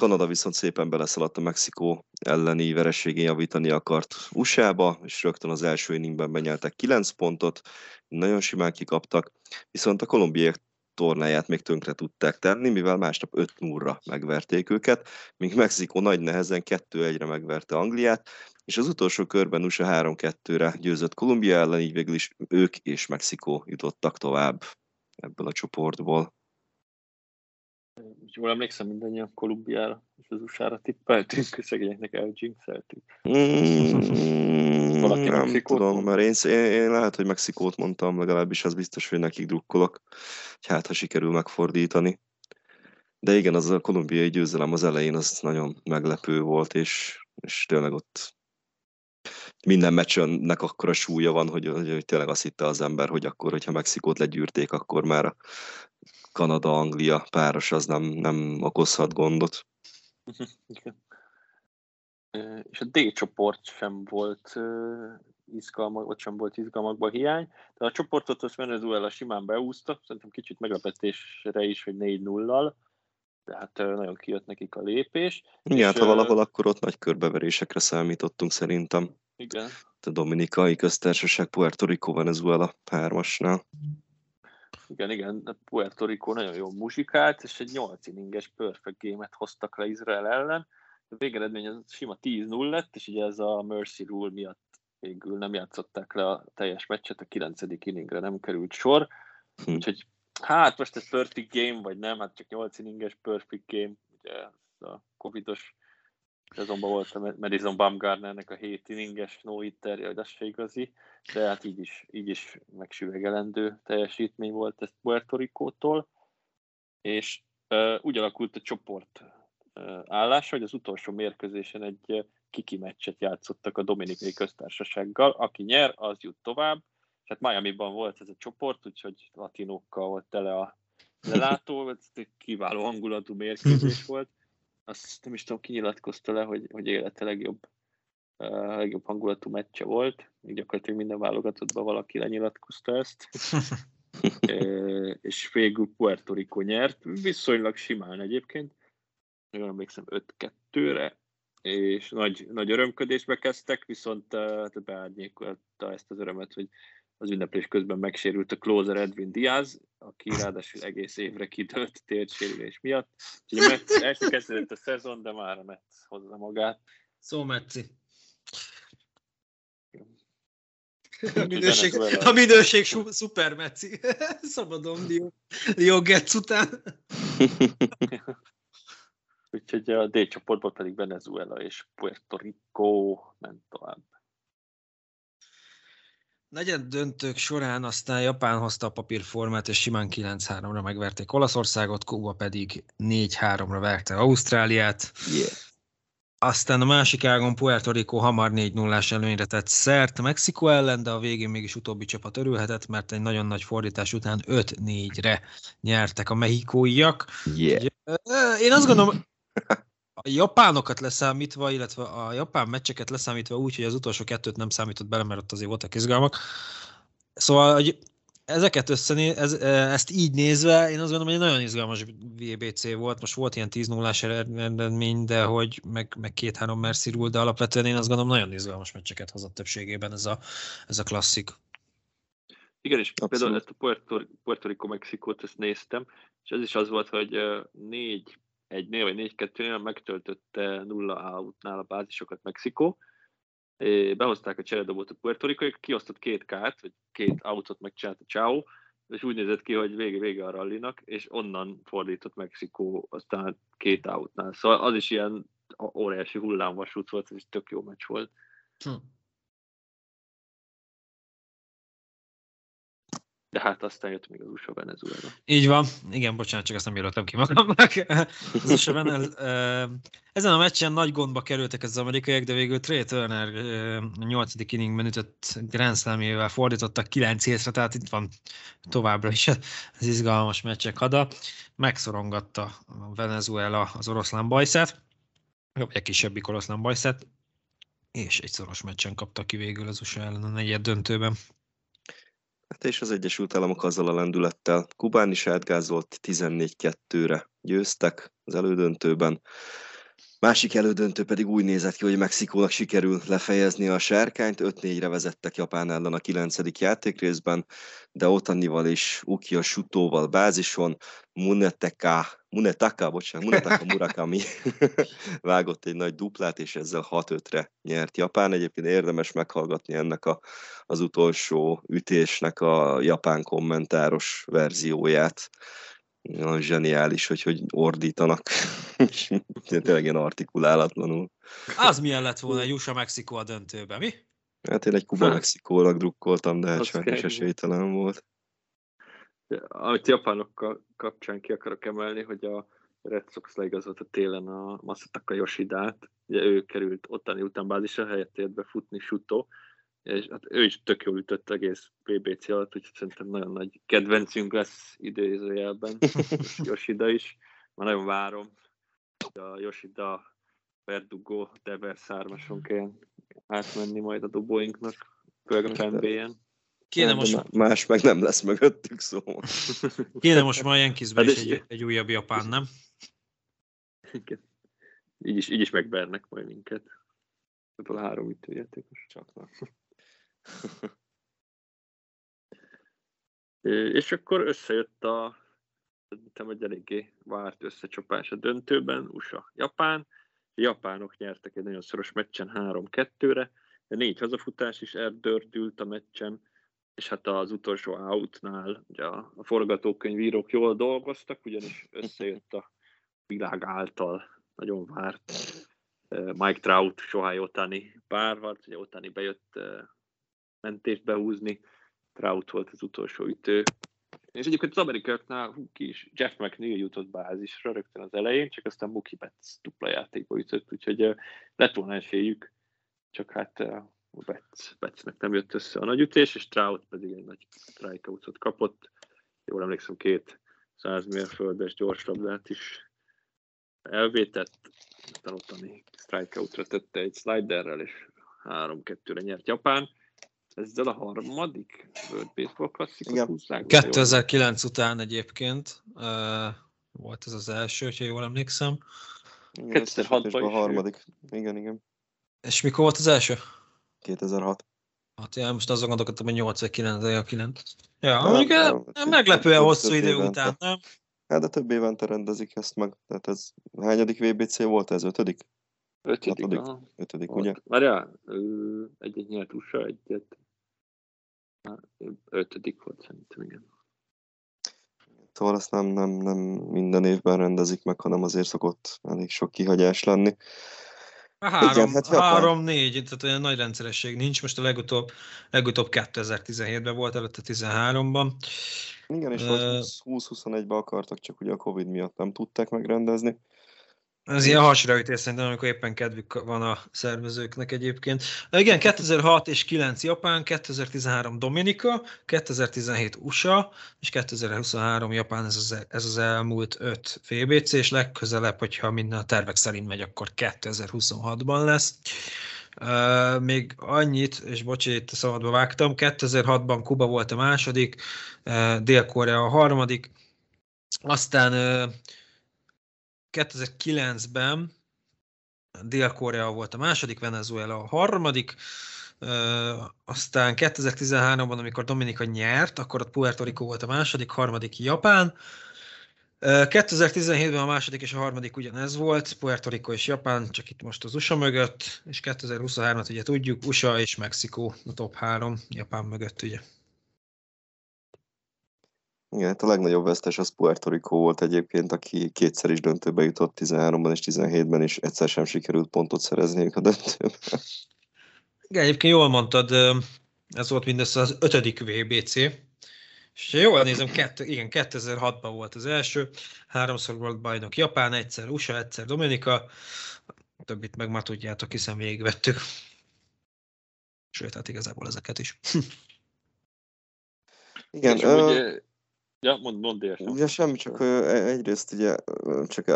Kanada viszont szépen beleszaladt a Mexikó elleni vereségén javítani akart USA-ba, és rögtön az első inningben benyeltek 9 pontot, nagyon simán kikaptak, viszont a kolumbiák tornáját még tönkre tudták tenni, mivel másnap 5 0 megverték őket, míg Mexikó nagy nehezen 2-1-re megverte Angliát, és az utolsó körben USA 3-2-re győzött Kolumbia ellen, így végül is ők és Mexikó jutottak tovább ebből a csoportból jól emlékszem, mindannyian Kolumbiára és az USA-ra tippeltünk, szegényeknek eljinxeltük. Mm, Valaki nem Mexikót tudom, mert én, én, én, lehet, hogy Mexikót mondtam, legalábbis az biztos, hogy nekik drukkolok, hogy hát, ha sikerül megfordítani. De igen, az a kolumbiai győzelem az elején az nagyon meglepő volt, és, és tényleg ott minden meccsönnek akkora súlya van, hogy, hogy, hogy tényleg azt hitte az ember, hogy akkor, hogyha Mexikót legyűrték, akkor már a Kanada-Anglia páros az nem, nem okozhat gondot. És a D csoport sem volt izgalmak, ott sem volt izgalmakban hiány, de a csoportot az Venezuela simán beúzta, szerintem kicsit meglepetésre is, hogy 4-0-lal, de hát nagyon kijött nekik a lépés. Igen, és, ha valahol akkor ott nagy körbeverésekre számítottunk szerintem. Igen. A Dominikai Köztársaság, Puerto Rico, Venezuela hármasnál. Igen, igen, Puerto Rico nagyon jó muzsikált, és egy 8 inninges perfect game-et hoztak le Izrael ellen. A végeredmény az sima 10-0 lett, és ugye ez a Mercy Rule miatt végül nem játszották le a teljes meccset, a 9. inningre nem került sor. Hm. Úgyhogy hát most ez perfect game, vagy nem, hát csak 8 inninges perfect game, ugye ez a covidos szezonban volt a Madison Bumgarnernek a 7 inninges no hitterje, hogy az se igazi, de hát így is, így is megsüvegelendő teljesítmény volt ez Puerto Rico-tól, és uh, úgy alakult a csoport uh, állása, hogy az utolsó mérkőzésen egy uh, kiki meccset játszottak a Dominikai köztársasággal, aki nyer, az jut tovább, és hát Miami-ban volt ez a csoport, úgyhogy latinókkal volt tele a lelátó, ez egy kiváló hangulatú mérkőzés volt, azt nem is tudom, ki nyilatkozta le, hogy, hogy élete legjobb, uh, legjobb hangulatú meccse volt. Még gyakorlatilag minden válogatottban valaki lenyilatkozta ezt. uh, és végül Puerto Rico nyert, viszonylag simán egyébként. Jól emlékszem 5-2-re, és nagy, nagy örömködésbe kezdtek, viszont uh, beárnyékolta ezt az örömet, hogy az ünneplés közben megsérült a closer Edwin Diaz, aki ráadásul egész évre kidőlt térsérülés miatt. Úgyhogy a Metsz első kezdődött a szezon, de már a Metsz hozza magát. Szó Metzi. A minőség, a minőség su- szuper Metzi. Szabadon Dio, Dio Getz után. Úgyhogy a D csoportból pedig Venezuela és Puerto Rico ment tovább. Negyed döntők során aztán Japán hozta a papírformát, és simán 9-3-ra megverték Olaszországot, Kuba pedig 4-3-ra verte Ausztráliát. Yeah. Aztán a másik ágon Puerto Rico hamar 4-0-ás előnyre tett szert Mexikó ellen, de a végén mégis utóbbi csapat örülhetett, mert egy nagyon nagy fordítás után 5-4-re nyertek a mexikóiak. Yeah. Én azt gondolom, japánokat leszámítva, illetve a japán meccseket leszámítva úgy, hogy az utolsó kettőt nem számított bele, mert ott azért voltak izgalmak. Szóval, hogy ezeket összené, ez, ezt így nézve, én azt gondolom, hogy egy nagyon izgalmas VBC volt. Most volt ilyen 10 0 eredmény, de hogy meg, meg két-három Merci rule, de alapvetően én azt gondolom, nagyon izgalmas meccseket hozott többségében ez a, ez a klasszik. Igen, és Abszolút. például ezt a Puerto, Puerto Rico Mexikót, ezt néztem, és ez is az volt, hogy négy egynél vagy négy kettőnél megtöltötte nulla outnál a bázisokat Mexikó, behozták a cseredobót a Puerto Rico, kiosztott két kárt, vagy két autót megcsinált a Chao, és úgy nézett ki, hogy vége-vége a rallinak, és onnan fordított Mexikó aztán két outnál. Szóval az is ilyen óriási hullámvasút volt, és tök jó meccs volt. Hm. De hát aztán jött még az USA Venezuela. Így van. Igen, bocsánat, csak ezt nem írtam ki magamnak. Az USA Venez, ö, ezen a meccsen nagy gondba kerültek az amerikaiak, de végül Trey Turner nyolcadik inningben ütött Grand Slam-jével fordítottak 9 hétre, tehát itt van továbbra is az izgalmas meccsek hada. Megszorongatta a Venezuela az oroszlán bajszát, vagy a kisebbik oroszlán bajszát, és egy szoros meccsen kapta ki végül az USA ellen a negyed döntőben. Hát és az Egyesült Államok azzal a lendülettel. Kubán is átgázolt 14-2-re győztek az elődöntőben. Másik elődöntő pedig úgy nézett ki, hogy Mexikónak sikerül lefejezni a sárkányt, 5-4-re vezettek Japán ellen a 9. játékrészben, de Otanival és Uki a Sutóval bázison, Munetaka, Munetaka, bocsánat, Munetaka Murakami vágott egy nagy duplát, és ezzel 6-5-re nyert Japán. Egyébként érdemes meghallgatni ennek a, az utolsó ütésnek a japán kommentáros verzióját. Olyan zseniális, hogy, hogy ordítanak, és tényleg ilyen artikulálatlanul. Az milyen lett volna egy USA Mexikó a döntőben, mi? Hát én egy Kuba Hát. Mexikónak drukkoltam, de hát sajnos esélytelen volt. Amit japánokkal kapcsán ki akarok emelni, hogy a Red Sox leigazolta télen a Masataka Yoshidát, ugye ő került ottani után bázisra, helyett ért be futni Suto, és hát ő is tök jól ütött egész BBC alatt, úgyhogy szerintem nagyon nagy kedvencünk lesz idézőjelben, Yoshida is. Már nagyon várom, hogy a Yoshida Verdugo Dever szármason kell átmenni majd a dobóinknak, főleg a fanbén. Kéne De most, má- Más meg nem lesz mögöttük, szóval. kéne most már Yankeesben Hát is egy, egy újabb japán, nem? Igen. Így is, így is megvernek majd minket. Ebből a három ütőjátékos. Csak nem. Ö, És akkor összejött a szerintem egy eléggé várt összecsapás a döntőben, USA-Japán. A japánok nyertek egy nagyon szoros meccsen 3-2-re, de négy hazafutás is eldördült a meccsen, és hát az utolsó outnál ugye a, forgatókönyvírók jól dolgoztak, ugyanis összejött a világ által nagyon várt Mike Trout, Shohei Otani párharc, ugye Otani bejött mentést behúzni, Trout volt az utolsó ütő, és egyébként az amerikaiaknál hú, ki is Jeff McNeil jutott bázisra rögtön az elején, csak aztán Mookie Betts dupla játékba ütött, úgyhogy lett volna esélyük, csak hát Betts, Bettsnek nem jött össze a nagy ütés, és Trout pedig egy nagy strikeoutot kapott. Jól emlékszem, két 100 mérföldes gyorslabdát is elvétett, aztán ottani strikeoutra tette egy sliderrel, és 3-2-re nyert Japán. Ezzel a harmadik World Baseball klasszikot Igen. húzzák. 2009 után egyébként uh, volt ez az első, hogyha jól emlékszem. Igen, 2006-ban összesítésben a ő. harmadik. Igen, igen. És mikor volt az első? 2006. Hát én most azon gondolkodtam, hogy 8 vagy 9, de a 9. Ja, Nem, mondjuk nem, eh, több- meglepően több- hosszú több idő évente. után, nem? Hát de több évente rendezik ezt meg. Tehát ez hányadik VBC volt ez? Ötödik? Ötödik, Hatodik? Ötödik, ugye? Várjál, egyet nyert USA, egyet. Ötödik volt szerintem, igen. Szóval ezt nem, nem, nem minden évben rendezik meg, hanem azért szokott elég sok kihagyás lenni. A három, Igen, hát Japán. három, négy, tehát olyan nagy rendszeresség nincs. Most a legutóbb, legutóbb 2017-ben volt, előtte 13-ban. Igen, és Ö, 20-21-ben akartak, csak ugye a Covid miatt nem tudták megrendezni. Ez ilyen hasraütés szerintem, amikor éppen kedvük van a szervezőknek egyébként. Igen, 2006 és 9 Japán, 2013 Dominika, 2017 USA, és 2023 Japán, ez az, ez az elmúlt 5 VBC, és legközelebb, hogyha minden a tervek szerint megy, akkor 2026-ban lesz. Uh, még annyit, és bocsi, itt szabadba vágtam, 2006-ban Kuba volt a második, uh, Dél-Korea a harmadik, aztán uh, 2009-ben Dél-Korea volt a második, Venezuela a harmadik, aztán 2013-ban, amikor Dominika nyert, akkor ott Puerto Rico volt a második, harmadik Japán. Ö, 2017-ben a második és a harmadik ugyanez volt, Puerto Rico és Japán, csak itt most az USA mögött, és 2023-at ugye tudjuk, USA és Mexikó a top 3, Japán mögött ugye. Igen, hát a legnagyobb vesztes az Puerto Rico volt egyébként, aki kétszer is döntőbe jutott 13-ban és 17-ben, és egyszer sem sikerült pontot szerezni a döntőben. Igen, egyébként jól mondtad, ez volt mindössze az ötödik VBC, és ha jól nézem, kettő, igen, 2006-ban volt az első, háromszor volt bajnok Japán, egyszer USA, egyszer Dominika, a többit meg már tudjátok, hiszen végigvettük. Sőt, hát igazából ezeket is. Igen, És ö, ugye, ja, mond, mondd értem. ugye semmi, csak e- egyrészt ugye, csak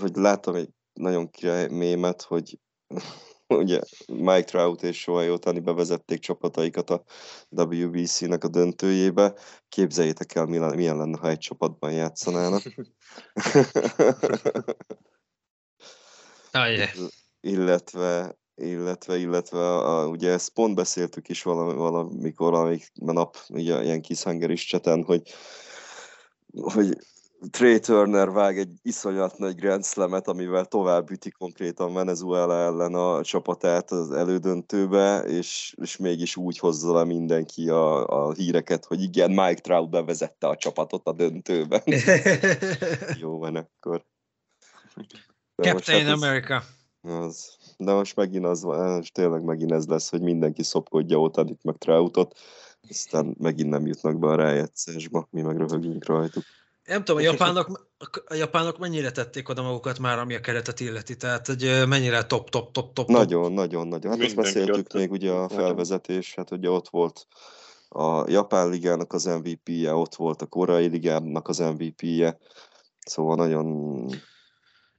vagy láttam egy nagyon király mémet, hogy ugye Mike Trout és Shohei Otani bevezették csapataikat a WBC-nek a döntőjébe. Képzeljétek el, milyen, milyen lenne, ha egy csapatban játszanának. Ajje. illetve, illetve, illetve, a, ugye ezt pont beszéltük is valami, valamikor, valamik nap, ugye ilyen Kishanger is cseten, hogy, hogy Trey Turner vág egy iszonyat nagy Grand Slam-et, amivel tovább üti konkrétan Venezuela ellen a csapatát az elődöntőbe, és, és mégis úgy hozza le mindenki a, a híreket, hogy igen, Mike Trout bevezette a csapatot a döntőben. Jó van akkor. De Captain hát ez- America. az. De most megint az van, és tényleg megint ez lesz, hogy mindenki szopkodja Otanit meg Troutot, aztán megint nem jutnak be a rájegyszásba, mi meg röhögünk rajtuk. Nem tudom, a japánok, a japánok mennyire tették oda magukat már, ami a keretet illeti, tehát hogy ö, mennyire top, top, top, top, top. Nagyon, nagyon, nagyon. Hát ezt Mindenki beszéltük ott- még ugye a nagyon. felvezetés, hát ugye ott volt a Japán ligának az MVP-je, ott volt a Koreai ligának az MVP-je, szóval nagyon...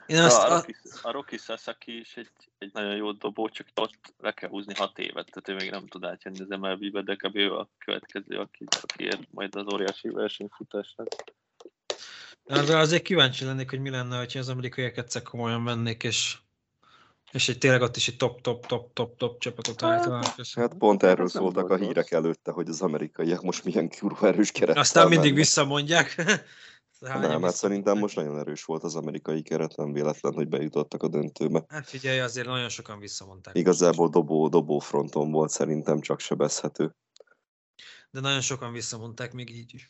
Én azt, a, Rocky, a Rocky Sasaki is egy, egy nagyon jó dobó, csak ott le kell húzni hat évet, tehát ő még nem tud átjönni az MLB-be, de kb. ő a következő, aki, aki ér majd az óriási versenyfutásnak. arra azért kíváncsi lennék, hogy mi lenne, hogyha az amerikaiak egyszer komolyan vennék, és, és egy tényleg ott is egy top, top, top, top, top csapatot állítanak. össze. Hát pont erről szóltak a hírek előtte, hogy az amerikaiak most milyen kurva erős keret. Aztán mindig visszamondják. Hányan Nem, hát szerintem most nagyon erős volt az amerikai keret, nem véletlen, hogy bejutottak a döntőbe. Hát figyelj, azért nagyon sokan visszamondták. Igazából dobó, dobó fronton volt szerintem csak sebezhető. De nagyon sokan visszamondták még így is.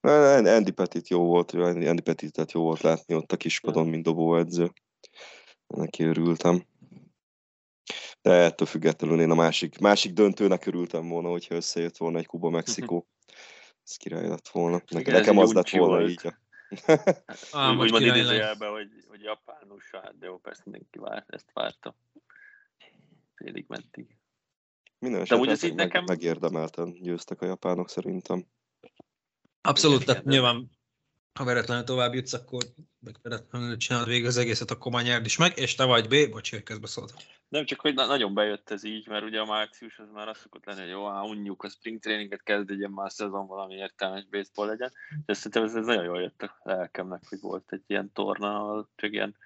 Andy Petit jó volt, Andy Petitet jó volt látni ott a kispadon, mint dobóedző. Neki örültem. De ettől függetlenül én a másik, másik döntőnek örültem volna, hogyha összejött volna egy Kuba-Mexikó. Ez király lett volna. Nekem, nekem az lett volna volt. így. Á, Úgy, vagy úgymond király idézőjelben, hogy, hogy Japán, USA, hát de jó, persze mindenki vár, ezt várta. Félig mentig. Minden úgy esetre ez így meg, nekem- megérdemelten győztek a japánok szerintem. Abszolút, tehát nyilván ha veretlenül tovább jutsz, akkor meg veretlenül csinálod végig az egészet, akkor már nyerd is meg, és te vagy B, bocs, hogy közbeszóltam. Nem csak, hogy na- nagyon bejött ez így, mert ugye a március az már azt szokott lenni, hogy jó, á, unjuk a spring traininget, kezdődjön már szezon, valami értelmes baseball legyen. De szerintem ez, ez nagyon jól jött a lelkemnek, hogy volt egy ilyen torna, ahol csak ilyen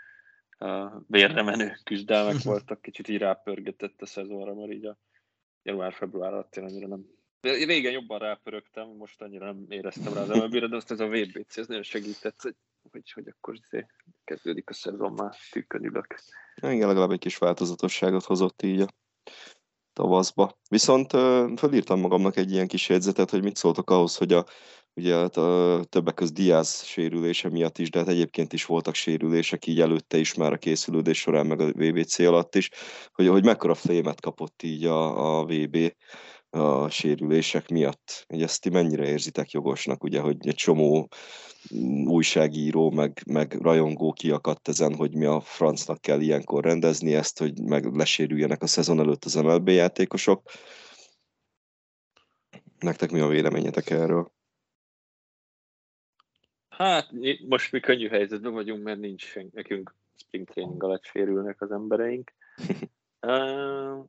uh, vérre menő küzdelmek voltak, kicsit így rápörgetett a szezonra, mert így a január-február alatt én annyira nem de régen jobban rápörögtem, most annyira nem éreztem rá az MLB-re, de azt ez a VBC, ez nagyon segített, hogy, hogy, akkor izé kezdődik a szezon, már tükkön ülök. Igen, legalább egy kis változatosságot hozott így a tavaszba. Viszont ö, fölírtam magamnak egy ilyen kis jegyzetet, hogy mit szóltok ahhoz, hogy a, ugye hát a többek között Diaz sérülése miatt is, de hát egyébként is voltak sérülések így előtte is már a készülődés során, meg a VBC alatt is, hogy, hogy mekkora fémet kapott így a, a VB a sérülések miatt. Hogy ezt ti mennyire érzitek jogosnak, ugye, hogy egy csomó mm, újságíró, meg, meg rajongó kiakadt ezen, hogy mi a francnak kell ilyenkor rendezni ezt, hogy meg lesérüljenek a szezon előtt az MLB játékosok. Nektek mi a véleményetek erről? Hát most mi könnyű helyzetben vagyunk, mert nincs nekünk spring training alatt sérülnek az embereink. Uh,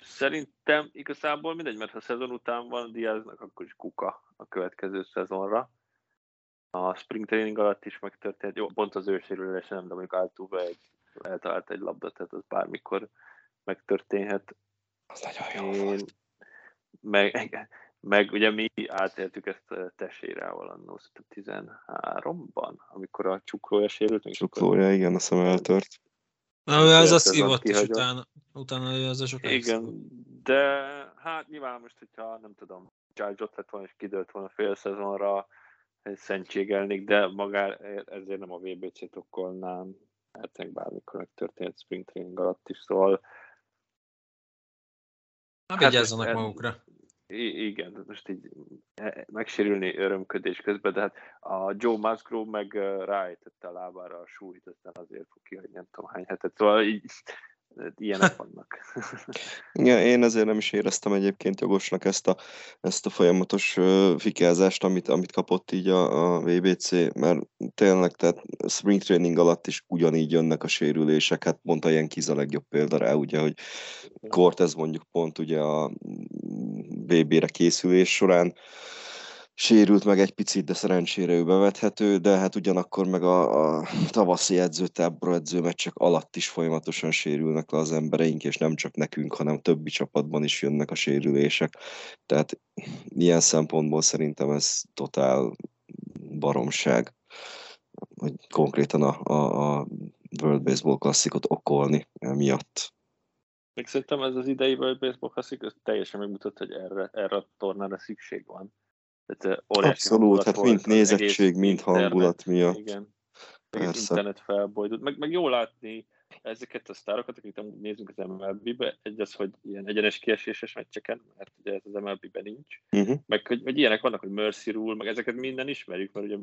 Szerintem igazából mindegy, mert ha szezon után van Diaznak, akkor is kuka a következő szezonra. A spring training alatt is megtörtént, jó, pont az ő sérülése nem, de mondjuk Altuve egy, eltalált egy labdát, tehát az bármikor megtörténhet. Az nagyon Én, meg, meg ugye mi átéltük ezt a tesérával annó 13-ban, amikor a csuklója sérült. Csuklója, igen, azt hiszem eltört. Na, ő az a szívott, kihagyott. utána, utána ő az a sok Igen, de hát nyilván most, hogyha nem tudom, Charles ott lett volna és kidőlt volna fél szezonra, szentségelnék, de magá ezért nem a VBC-t okkolnám, hát bármikor megtörténhet spring training alatt is, szóval Na, Hát vigyázzanak magukra. I- igen, most így eh, megsérülni örömködés közben, de hát a Joe Musgrove meg ráejtette a lábára a súlyt, aztán azért fog kihagyni nem tudom hány hetet, szóval így, ilyenek vannak. Igen, én ezért nem is éreztem egyébként jogosnak ezt a, ezt a folyamatos ö, fikázást, amit, amit kapott így a, a VBC, mert tényleg, tehát spring training alatt is ugyanígy jönnek a sérülések, hát pont a ilyen Kiz a legjobb példa rá, ugye, hogy Cortez mondjuk pont ugye a VB-re készülés során sérült meg egy picit, de szerencsére ő bevethető, de hát ugyanakkor meg a, a tavaszi edzőtábor edzőmeccsek alatt is folyamatosan sérülnek le az embereink, és nem csak nekünk, hanem többi csapatban is jönnek a sérülések. Tehát ilyen szempontból szerintem ez totál baromság, hogy konkrétan a, a, a World Baseball klasszikot okolni emiatt. Még szerintem ez az idei World Baseball ez teljesen megmutat, hogy erre, erre a tornára szükség van. Tehát, eh, Abszolút, hát mind az nézettség, egész mind internet. hangulat miatt. Igen. Persze. internet felbojdult. Meg, meg jó látni ezeket a sztárokat, amúgy nézünk az MLB-be, egy az, hogy ilyen egyenes kieséses meccseken, mert ugye ez az MLB-ben nincs, Uh-huh. meg hogy, hogy ilyenek vannak, hogy Mercy Rule, meg ezeket minden ismerjük, mert ugye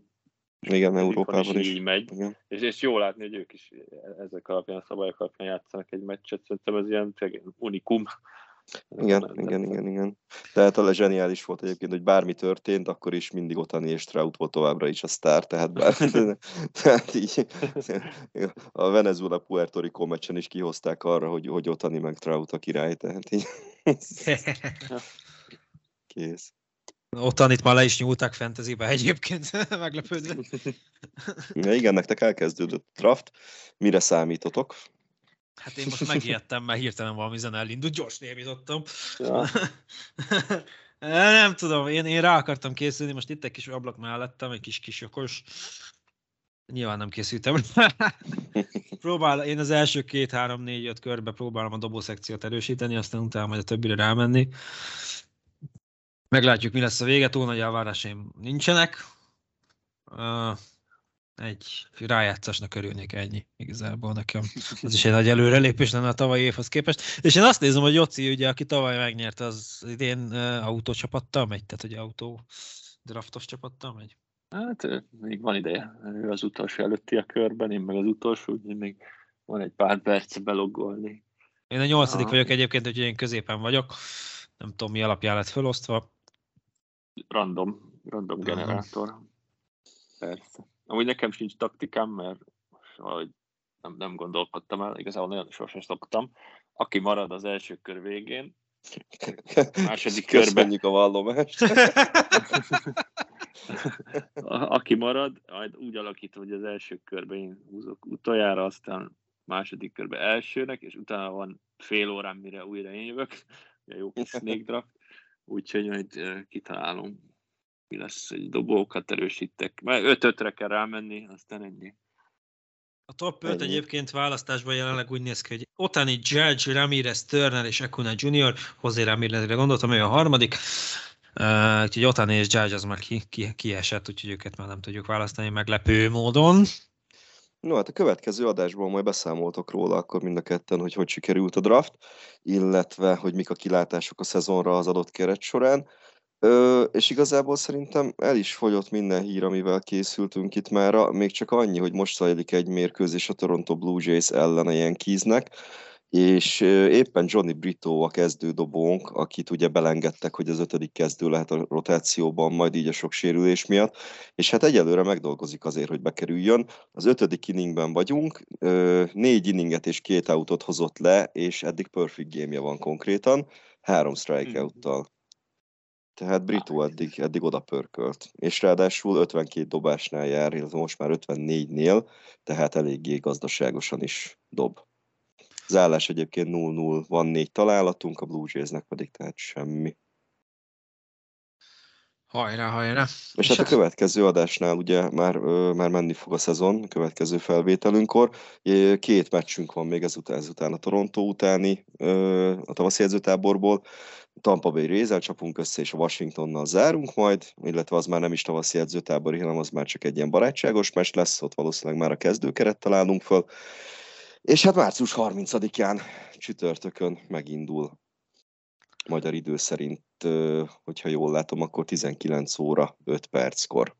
Igen, Európában is. így megy, Igen. és, és jó látni, hogy ők is ezek alapján, a szabályok alapján játszanak egy meccset, szerintem ez ilyen unikum. Igen, igen, igen, igen. Tehát a zseniális volt egyébként, hogy bármi történt, akkor is mindig Otani és Trout volt továbbra is a sztár, tehát, bár, tehát így a Venezuela Puerto Rico meccsen is kihozták arra, hogy, hogy Otani meg Trout a király, tehát így kész. Ottan itt már le is nyúlták fantasybe egyébként, meglepődve. Ja, igen, nektek elkezdődött a draft. Mire számítotok? Hát én most megijedtem, mert hirtelen valami zene elindult, gyors némítottam. Ja. Nem tudom, én, én rá akartam készülni, most itt egy kis ablak mellettem, egy kis kis okos. Nyilván nem készültem. Próbál, én az első két, három, négy, öt körbe próbálom a dobószekciót erősíteni, aztán utána majd a többire rámenni. Meglátjuk, mi lesz a vége, túl nagy elvárásaim nincsenek. Uh, egy rájátszásnak örülnék ennyi igazából nekem. Ez is egy nagy előrelépés lenne a tavalyi évhez képest. És én azt nézem, hogy Joci, ugye, aki tavaly megnyerte, az idén uh, autócsapattal megy, tehát hogy autó draftos csapattal megy. Hát még van ideje. Ő az utolsó előtti a körben, én meg az utolsó, úgyhogy még van egy pár perc beloggolni. Én a nyolcadik Ah. vagyok egyébként, úgyhogy én középen vagyok. Nem tudom, mi alapján lett felosztva. Random, random generátor. Persze. Amúgy nekem sincs taktikám, mert valahogy nem, nem gondolkodtam el, igazából nagyon sosem szoktam. Aki marad az első kör végén, második körben. A vallomást. Aki marad, majd úgy alakítom, hogy az első körben én húzok utoljára, aztán második körben elsőnek, és utána van fél órán, mire újra én jövök. Jó kis snake draft. Úgyhogy majd kitalálom, mi lesz, egy dobókat erősítek. Mert 5-5-re kell rámenni, aztán ennyi. A top 5 Ennyi. egyébként választásban jelenleg úgy néz ki, hogy Otani, Judge, Ramirez, Turner és Acuna Jr. José Ramirezre gondoltam, ő a harmadik. Uh, úgyhogy Otani és Judge az már ki, ki, kiesett, úgyhogy őket már nem tudjuk választani meglepő módon. No, hát a következő adásban majd beszámoltok róla akkor mind a ketten, hogy hogy sikerült a draft, illetve hogy mik a kilátások a szezonra az adott keret során. Ö, és igazából szerintem el is fogyott minden hír, amivel készültünk itt mára, még csak annyi, hogy most zajlik egy mérkőzés a Toronto Blue Jays ellen a Yankeesnek, és éppen Johnny Brito a kezdődobónk, akit ugye belengedtek, hogy az ötödik kezdő lehet a rotációban, majd így a sok sérülés miatt, és hát egyelőre megdolgozik azért, hogy bekerüljön. Az ötödik inningben vagyunk, négy inninget és két autót hozott le, és eddig perfect game van konkrétan, három strikeout-tal. Tehát Brito eddig, eddig oda pörkölt. És ráadásul 52 dobásnál jár, illetve most már 54-nél, tehát eléggé gazdaságosan is dob. Az állás egyébként 0-0, van négy találatunk, a Blue Jaysnek pedig tehát semmi. Hajrá, hajrá. És hát a következő adásnál ugye már, már menni fog a szezon, a következő felvételünkkor. Két meccsünk van még ezután, ezután a Toronto utáni, a tavaszi edzőtáborból. Tampa Bay Rays-el csapunk össze, és a Washingtonnal zárunk majd, illetve az már nem is tavaszi edzőtábori, hanem az már csak egy ilyen barátságos meccs lesz, ott valószínűleg már a kezdőkeret találunk föl. És hát március 30-án csütörtökön megindul magyar idő szerint, hogyha jól látom, akkor 19 óra 5 perckor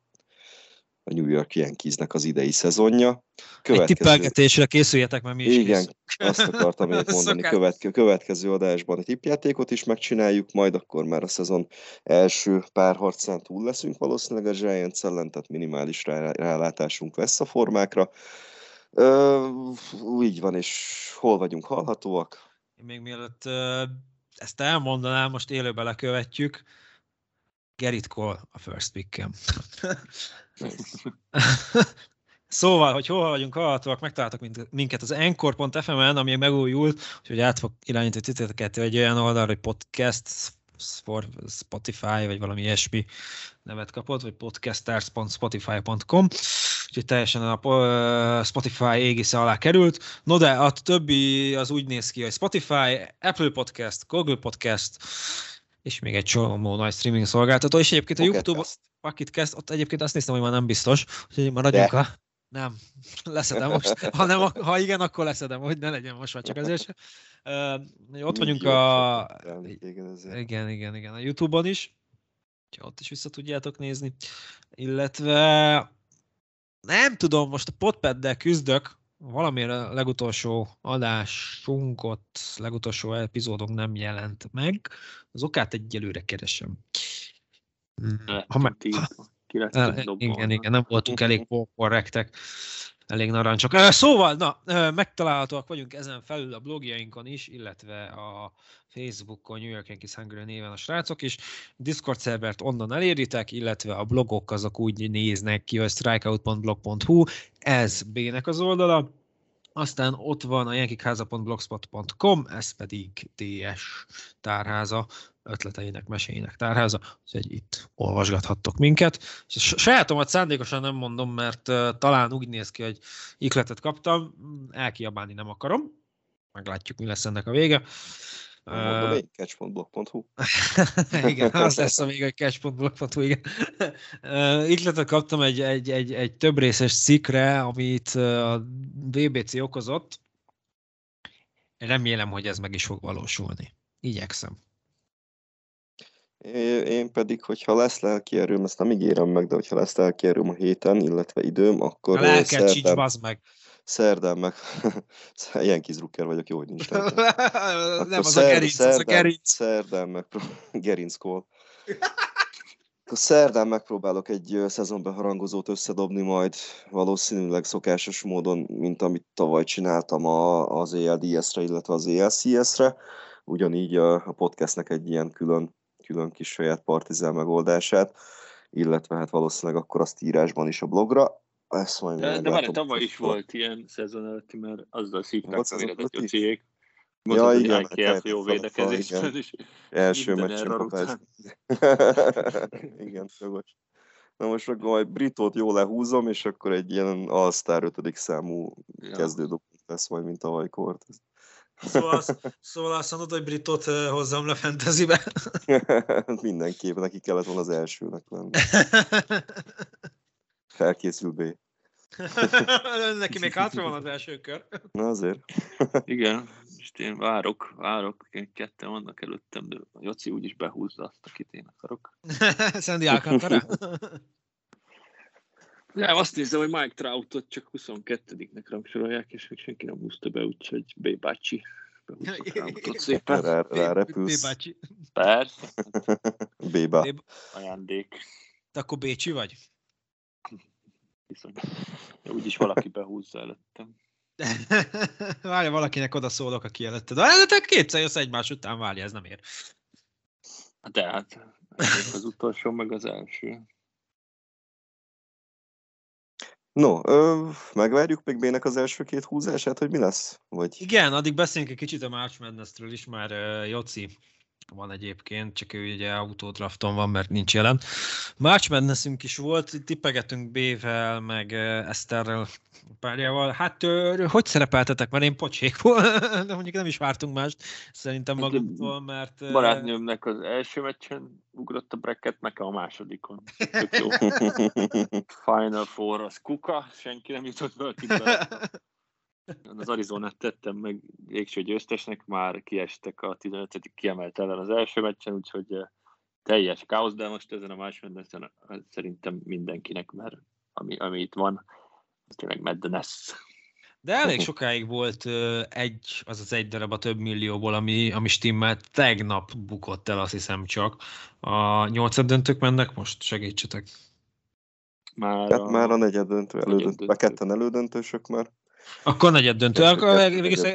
a New York Yankeesnek az idei szezonja. Egy tippelgetésre készüljetek, mert mi is Igen, készülünk. azt akartam még mondani, követke, következő adásban a tippjátékot is megcsináljuk, majd akkor már a szezon első pár harcán túl leszünk valószínűleg a Giants ellen, tehát minimális rá, rálátásunk lesz a formákra. Ö, így van, és hol vagyunk hallhatóak? Én még mielőtt ezt elmondanám, most élőbe lekövetjük. Gerrit Cole a first pickem. Szóval, hogy hol vagyunk hallhatóak, megtaláltak minket az encore.fm-en, ami megújult, úgyhogy át fog irányítani titeket egy olyan oldalra, hogy podcast Spotify, vagy valami ilyesmi nevet kapott, vagy podcasters.spotify.com, úgyhogy teljesen a po- Spotify égisze alá került. No de a többi az úgy néz ki, hogy Spotify, Apple Podcast, Google Podcast, és még egy csomó nagy streaming szolgáltató, és egyébként a Pocket YouTube. Pocket Cast, ott egyébként azt néztem, hogy már nem biztos, úgyhogy maradjunk De. a... Nem, leszedem most. Ha, nem, ha igen, akkor leszedem, hogy ne legyen most már csak ezért sem. Ö, Ott vagyunk a... ezért. Igen, igen, igen, a Youtube-on is. Úgyhogy ott is vissza tudjátok nézni. Illetve nem tudom, most a potpad küzdök, valamiért a legutolsó adásunkot, legutolsó epizódunk nem jelent meg. Az okát egyelőre keresem. Ha meg, Ki lettünk igen, igen, nem voltunk elég korrektek, elég narancsok. Szóval, na, megtalálhatóak vagyunk ezen felül a blogjainkon is, illetve a Facebookon New York Yankees Hungary néven a srácok is. Discord szervert onnan eléritek, illetve a blogok azok úgy néznek ki, hogy strikeout.blog.hu, ez B-nek az oldala. Aztán ott van a jenkikháza.blogspot.com, ez pedig DS tárháza, ötleteinek, meséinek tárháza, úgyhogy itt olvasgathattok minket. És a sajátomat szándékosan nem mondom, mert uh, talán úgy néz ki, hogy ikletet kaptam, elkiabálni nem akarom. Meglátjuk, mi lesz ennek a vége. Mondom én, catch.blog.hu. igen, az lesz a még egy cash.blog.hu, igen. Uh, Ikletet kaptam egy, egy, egy, egy több részes cikkre, amit a VBC okozott. Remélem, hogy ez meg is fog valósulni. Igyekszem. Én pedig, hogyha lesz lelki erőm, ezt nem ígérem meg, de hogyha lesz lelki erőm a héten, illetve időm, akkor A csics, szerdán, bazd meg! szerdán meg... Ilyen kizrukker vagyok, jó, hogy nincs lelkem. nem, Akkor az a szer- gerinc, az a szerdán, gerinc. Szerdán meg gerinc call. A szerdán megpróbálok egy szezonbeharangozót összedobni majd valószínűleg szokásos módon, mint amit tavaly csináltam a, az ELDS-re, illetve az ELCS-re. Ugyanígy a, a podcastnek egy ilyen külön, külön kis saját partizán megoldását, illetve hát valószínűleg akkor azt írásban is a blogra. Ezt majd de, de már tavaly is volt ilyen szezon előtti, mert azzal szívták a véletet a cégek. Ja, igen, IKF jó védekezésben is. Első meccsen kapás. igen, jogos. Na most akkor majd Britót jól lehúzom, és akkor egy ilyen All-Star 5. számú ja. kezdődő lesz majd, mint a Vajkort. Szóval, szóval azt mondod, hogy Britot hozzam le fantasybe? Mindenképp, neki kellett volna az elsőnek lenni. Felkészül B. Neki még hátra van az első kör. Na azért. Igen, és én várok, várok, ketten vannak előttem, de a Joci úgyis behúzza azt, akit én akarok. Sandy Alcantara? Ja, azt nézem, hogy Mike Troutot csak 22-nek rangsorolják, és még senki nem húzta be, úgyhogy B. bácsi szépen. Rá, rá repülsz. B. bácsi. Persze. B. Ajándék. Te akkor Bécsi vagy? Viszont úgyis valaki behúzza előttem. Várja, valakinek oda szólok, aki előtte. De te kétszer jössz egymás után, várja, ez nem ér. De hát az utolsó, meg az első. No, ö, megvárjuk még Bének az első két húzását, hogy mi lesz? Vagy... Igen, addig beszéljünk egy kicsit a March Madness-ről is, már uh, Joci van egyébként, csak ő ugye autódrafton van, mert nincs jelen. March madness is volt, tippegetünk B-vel, meg Eszterrel párjával. Hát hogy szerepeltetek? Mert én pocsék volt, de mondjuk nem is vártunk mást szerintem hát, magunktól, mert... Barátnőmnek az első meccsen ugrott a bracket, nekem a másodikon. Final Four az kuka, senki nem jutott be az Arizonát tettem meg végső győztesnek, már kiestek a 15 kiemelt ellen az első meccsen, úgyhogy eh, teljes káosz, de most ezen a második szerintem mindenkinek, mert ami, ami itt van, az tényleg madness. De elég sokáig volt egy, az az egy darab a több millióból, ami, ami stimmelt, tegnap bukott el, azt hiszem csak. A nyolcad döntők mennek most, segítsetek. Már Tehát a... már a negyed döntő, elődöntő, a ketten elődöntősök már. Akkor negyed döntő. Akkor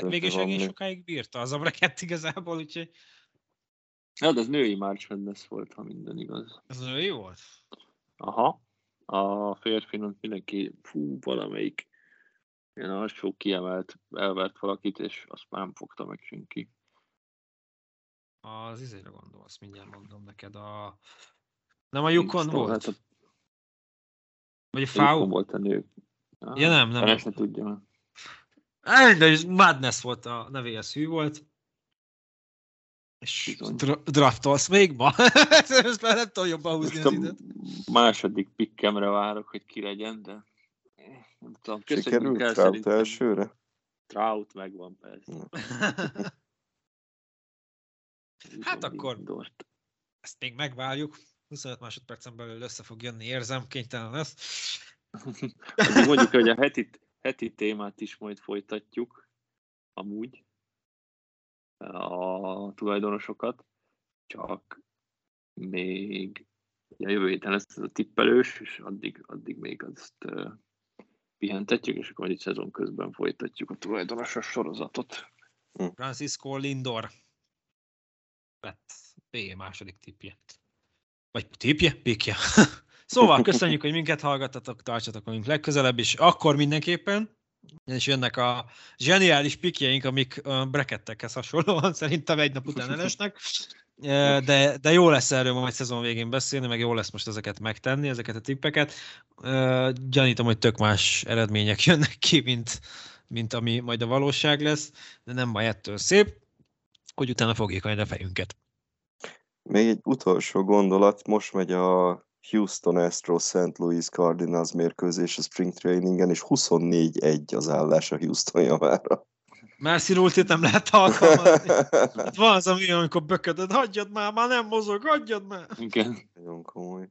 végig egész sokáig bírta az Abrakett igazából, úgyhogy... Ja, de az női March Madness volt, ha minden igaz. Ez női volt? Aha. A férfinak mindenki, fú, valamelyik ilyen alsó kiemelt, elvert valakit, és azt már nem fogta meg senki. Az izére gondolsz, mindjárt mondom neked. A... Nem a Yukon volt? Hát a... Vagy a Fau? volt a nő. Ja nem, nem. Ezt ne tudja. De Madness volt a nevéhez hű volt. És dra- draftolsz még ma? Ezt már nem tudom jobban húzni az időt. második pikkemre várok, hogy ki legyen, de nem tudom. Sikerült Trout szerintem. elsőre? Trout megvan persze. hát akkor Dort. ezt még megvárjuk. 25 másodpercen belül össze fog jönni, érzem, kénytelen lesz. mondjuk, hogy a heti, heti témát is majd folytatjuk, amúgy, a tulajdonosokat, csak még a jövő héten lesz ez a tippelős, és addig, addig még azt uh, pihentetjük, és akkor majd itt szezon közben folytatjuk a tulajdonosos sorozatot. Hm. Francisco Lindor lett B második tipje. Vagy tipje? Pikje. Szóval köszönjük, hogy minket hallgattatok, tartsatok velünk legközelebb, és akkor mindenképpen, és jönnek a zseniális pikjeink, amik brekettekhez hasonlóan szerintem egy nap után elesnek, de, de jó lesz erről majd szezon végén beszélni, meg jó lesz most ezeket megtenni, ezeket a tippeket. Gyanítom, hogy tök más eredmények jönnek ki, mint, mint ami majd a valóság lesz, de nem baj ettől szép, hogy utána fogjuk majd a fejünket. Még egy utolsó gondolat, most megy a Houston Astros St. Louis Cardinals mérkőzés a spring trainingen, és 24-1 az állás a Houston javára. Mercy rultit nem lehet alkalmazni. Hát van az, ami, amikor böködöd, hagyjad már, már nem mozog, hagyjad már. Igen. Nagyon komoly.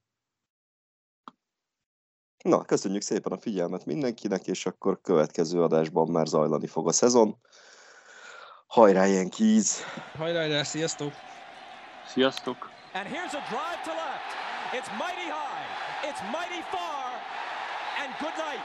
Na, köszönjük szépen a figyelmet mindenkinek, és akkor következő adásban már zajlani fog a szezon. Hajrá, Yankees! Hajrá, sziasztok! Sziasztok! And here's a drive to left. It's mighty high. It's mighty far. And good night.